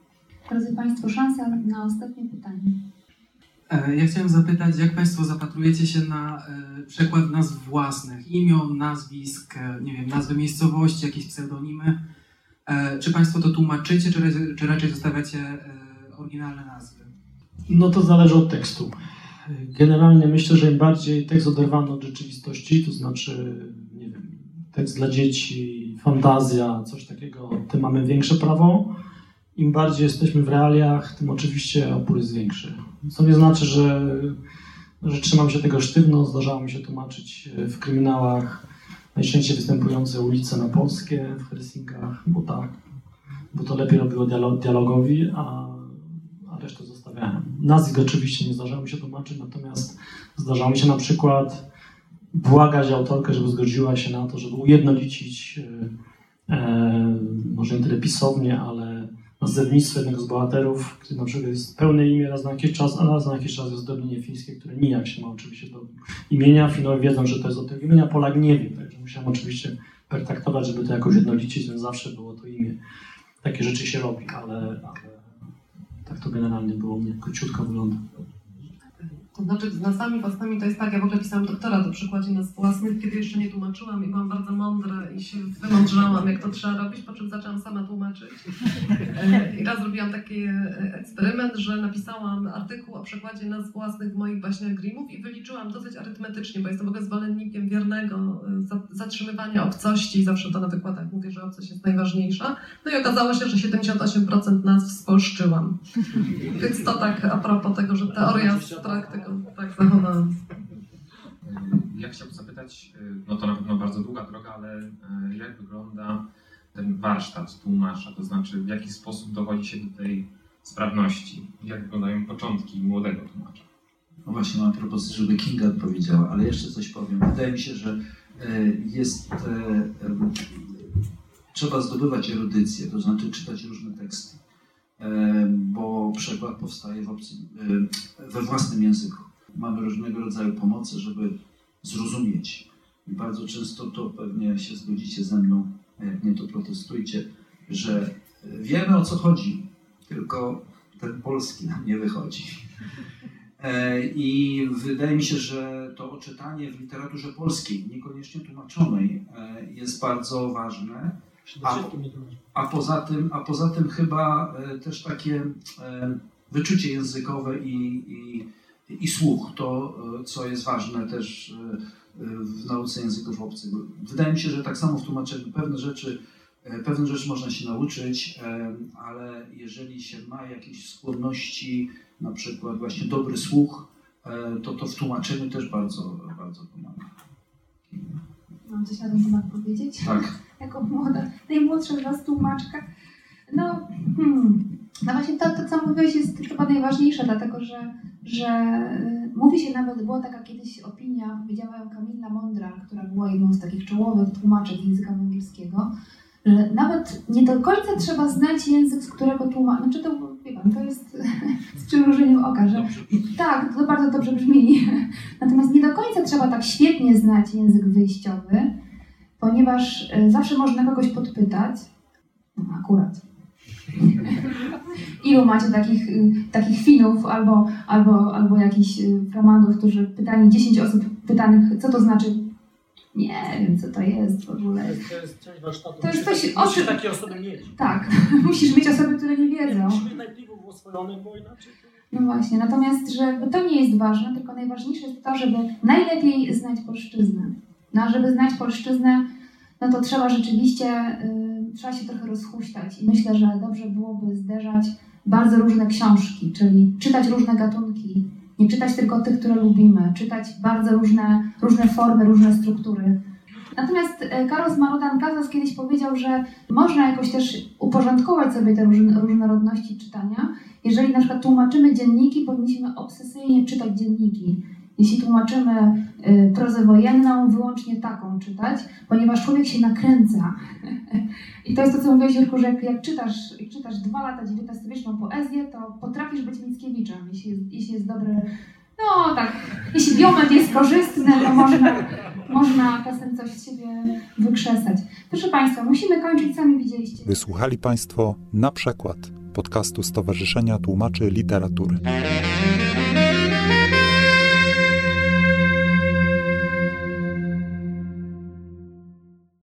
Drodzy Państwo, szansa na ostatnie pytanie. E, ja chciałem zapytać, jak Państwo zapatrujecie się na e, przekład nazw własnych, imion, nazwisk, e, nie wiem, nazwy miejscowości, jakieś pseudonimy? Czy Państwo to tłumaczycie, czy, raczej zostawiacie oryginalne nazwy? No to zależy od tekstu. Generalnie myślę, że im bardziej tekst oderwany od rzeczywistości, to znaczy, nie wiem, tekst dla dzieci, fantazja, coś takiego, tym mamy większe prawo. Im bardziej jesteśmy w realiach, tym oczywiście opór jest większy. Co nie znaczy, że, że trzymam się tego sztywno. Zdarzało mi się tłumaczyć w kryminałach najczęściej występujące ulice na polskie w Helsinkach, bo tak, bo to lepiej robiło dialogowi, a, a resztę zostawiałem. Nazwisk oczywiście nie zdarzało mi się tłumaczyć, natomiast zdarzało mi się na przykład błagać autorkę, żeby zgodziła się na to, żeby ujednolicić, e, e może nie tyle pisownie, ale nazewnictwo jednego z bohaterów, który na przykład jest pełne imię raz na jakiś czas, a raz na jakiś czas jest zdobnienie fińskie, które nijak się ma oczywiście do imienia. Finowie wiedzą, że to jest od tego imienia, Polak nie wie, także musiałem oczywiście pertaktować, żeby to jakoś jednolicić, więc zawsze było to imię. Takie rzeczy się robi, ale, ale tak to generalnie było, mnie króciutko wygląda. To znaczy z nazwami własnymi to jest tak, ja w ogóle pisałam doktora do przykładzie nazw własnych, kiedy jeszcze nie tłumaczyłam i byłam bardzo mądra i się wymądrzałam, jak to trzeba robić, po czym zaczęłam sama tłumaczyć. E, I raz zrobiłam taki e, eksperyment, że napisałam artykuł o przykładzie nazw własnych w moich baśniach Grimmów i wyliczyłam dosyć arytmetycznie, bo jestem w ogóle zwolennikiem wiernego e, zatrzymywania obcości zawsze to na wykładach mówię, że obcość jest najważniejsza. No i okazało się, że 78% nazw spolszczyłam. Więc to tak a propos tego, że teoria z praktyką tak zachowałam. Ja chciałbym zapytać, y, no to na pewno bardzo długa droga, ale y, jak wygląda ten warsztat tłumacza, to znaczy w jaki sposób dochodzi się do tej sprawności? Jak wyglądają początki młodego tłumacza? No właśnie, mam propozycję, żeby Kinga odpowiedziała, ale jeszcze coś powiem. Wydaje mi się, że y, jest. Trzeba zdobywać erudycję, to znaczy czytać różne teksty, bo przekład powstaje w obcym, we własnym języku mamy różnego rodzaju pomocy, żeby zrozumieć. I bardzo często to pewnie się zgodzicie ze mną, jak nie, to protestujcie, że wiemy o co chodzi, tylko ten polski nam nie wychodzi. E, I wydaje mi się, że to oczytanie w literaturze polskiej, niekoniecznie tłumaczonej, e, jest bardzo ważne. A, a, poza, tym, a poza tym chyba e, też takie wyczucie językowe i, i i słuch, to e, co jest ważne też e, w nauce języków obcych. Wydaje mi się, że tak samo w tłumaczeniu pewne rzeczy, e, pewne rzeczy można się nauczyć, ale jeżeli się ma jakieś skłonności, na przykład właśnie dobry słuch, to to w tłumaczeniu też bardzo, bardzo pomaga. Mam coś na ten temat powiedzieć? Tak. Jako młoda, najmłodsza z Was tłumaczka. No, hmm, no właśnie to, to, co mówiłeś, jest chyba najważniejsze, dlatego że, że y, mówi się nawet, była taka kiedyś opinia, powiedziała ją Kamila Mądra, która była jedną z takich czołowych tłumaczek języka angielskiego, że nawet nie do końca trzeba znać język, z którego tłumaczy. Znaczy to, wie pan, to jest z przymrużeniem oka, że tak, to bardzo dobrze brzmi. Natomiast nie do końca trzeba tak świetnie znać język wyjściowy, ponieważ y, zawsze można kogoś podpytać, no, akurat, Ilu macie takich, y, takich Finów albo, albo, albo jakichś y, flamandów, którzy pytali 10 osób pytanych, co to znaczy? Nie wiem, co to jest w ogóle. To jest, część warsztatu. To jest coś, musisz takie osoby mieć. Tak, musisz mieć osoby, które nie wiedzą. Musimy najpierw bo inaczej... No właśnie, natomiast że to nie jest ważne, tylko najważniejsze jest to, żeby najlepiej znać polszczyznę. No, żeby znać polszczyznę, no to trzeba rzeczywiście... Yy, trzeba się trochę rozhuśtać i myślę, że dobrze byłoby zderzać bardzo różne książki, czyli czytać różne gatunki, nie czytać tylko tych, które lubimy, czytać bardzo różne, różne formy, różne struktury. Natomiast Carlos Marodan Casas kiedyś powiedział, że można jakoś też uporządkować sobie te różnorodności czytania. Jeżeli na przykład tłumaczymy dzienniki, powinniśmy obsesyjnie czytać dzienniki. Jeśli tłumaczymy y, prozę wojenną, wyłącznie taką czytać, ponieważ człowiek się nakręca. I to jest to, co mówiłeś, Jurku, że jak, jak, czytasz, jak czytasz dwa lata XIX-wieczną poezję, to potrafisz być Mickiewiczem, jeśli jeśli jest dobry no tak, jeśli biomet jest korzystny, to można, można czasem coś z siebie wykrzesać. Proszę Państwa, musimy kończyć, sami widzieliście. Wysłuchali Państwo na przykład podcastu Stowarzyszenia Tłumaczy Literatury.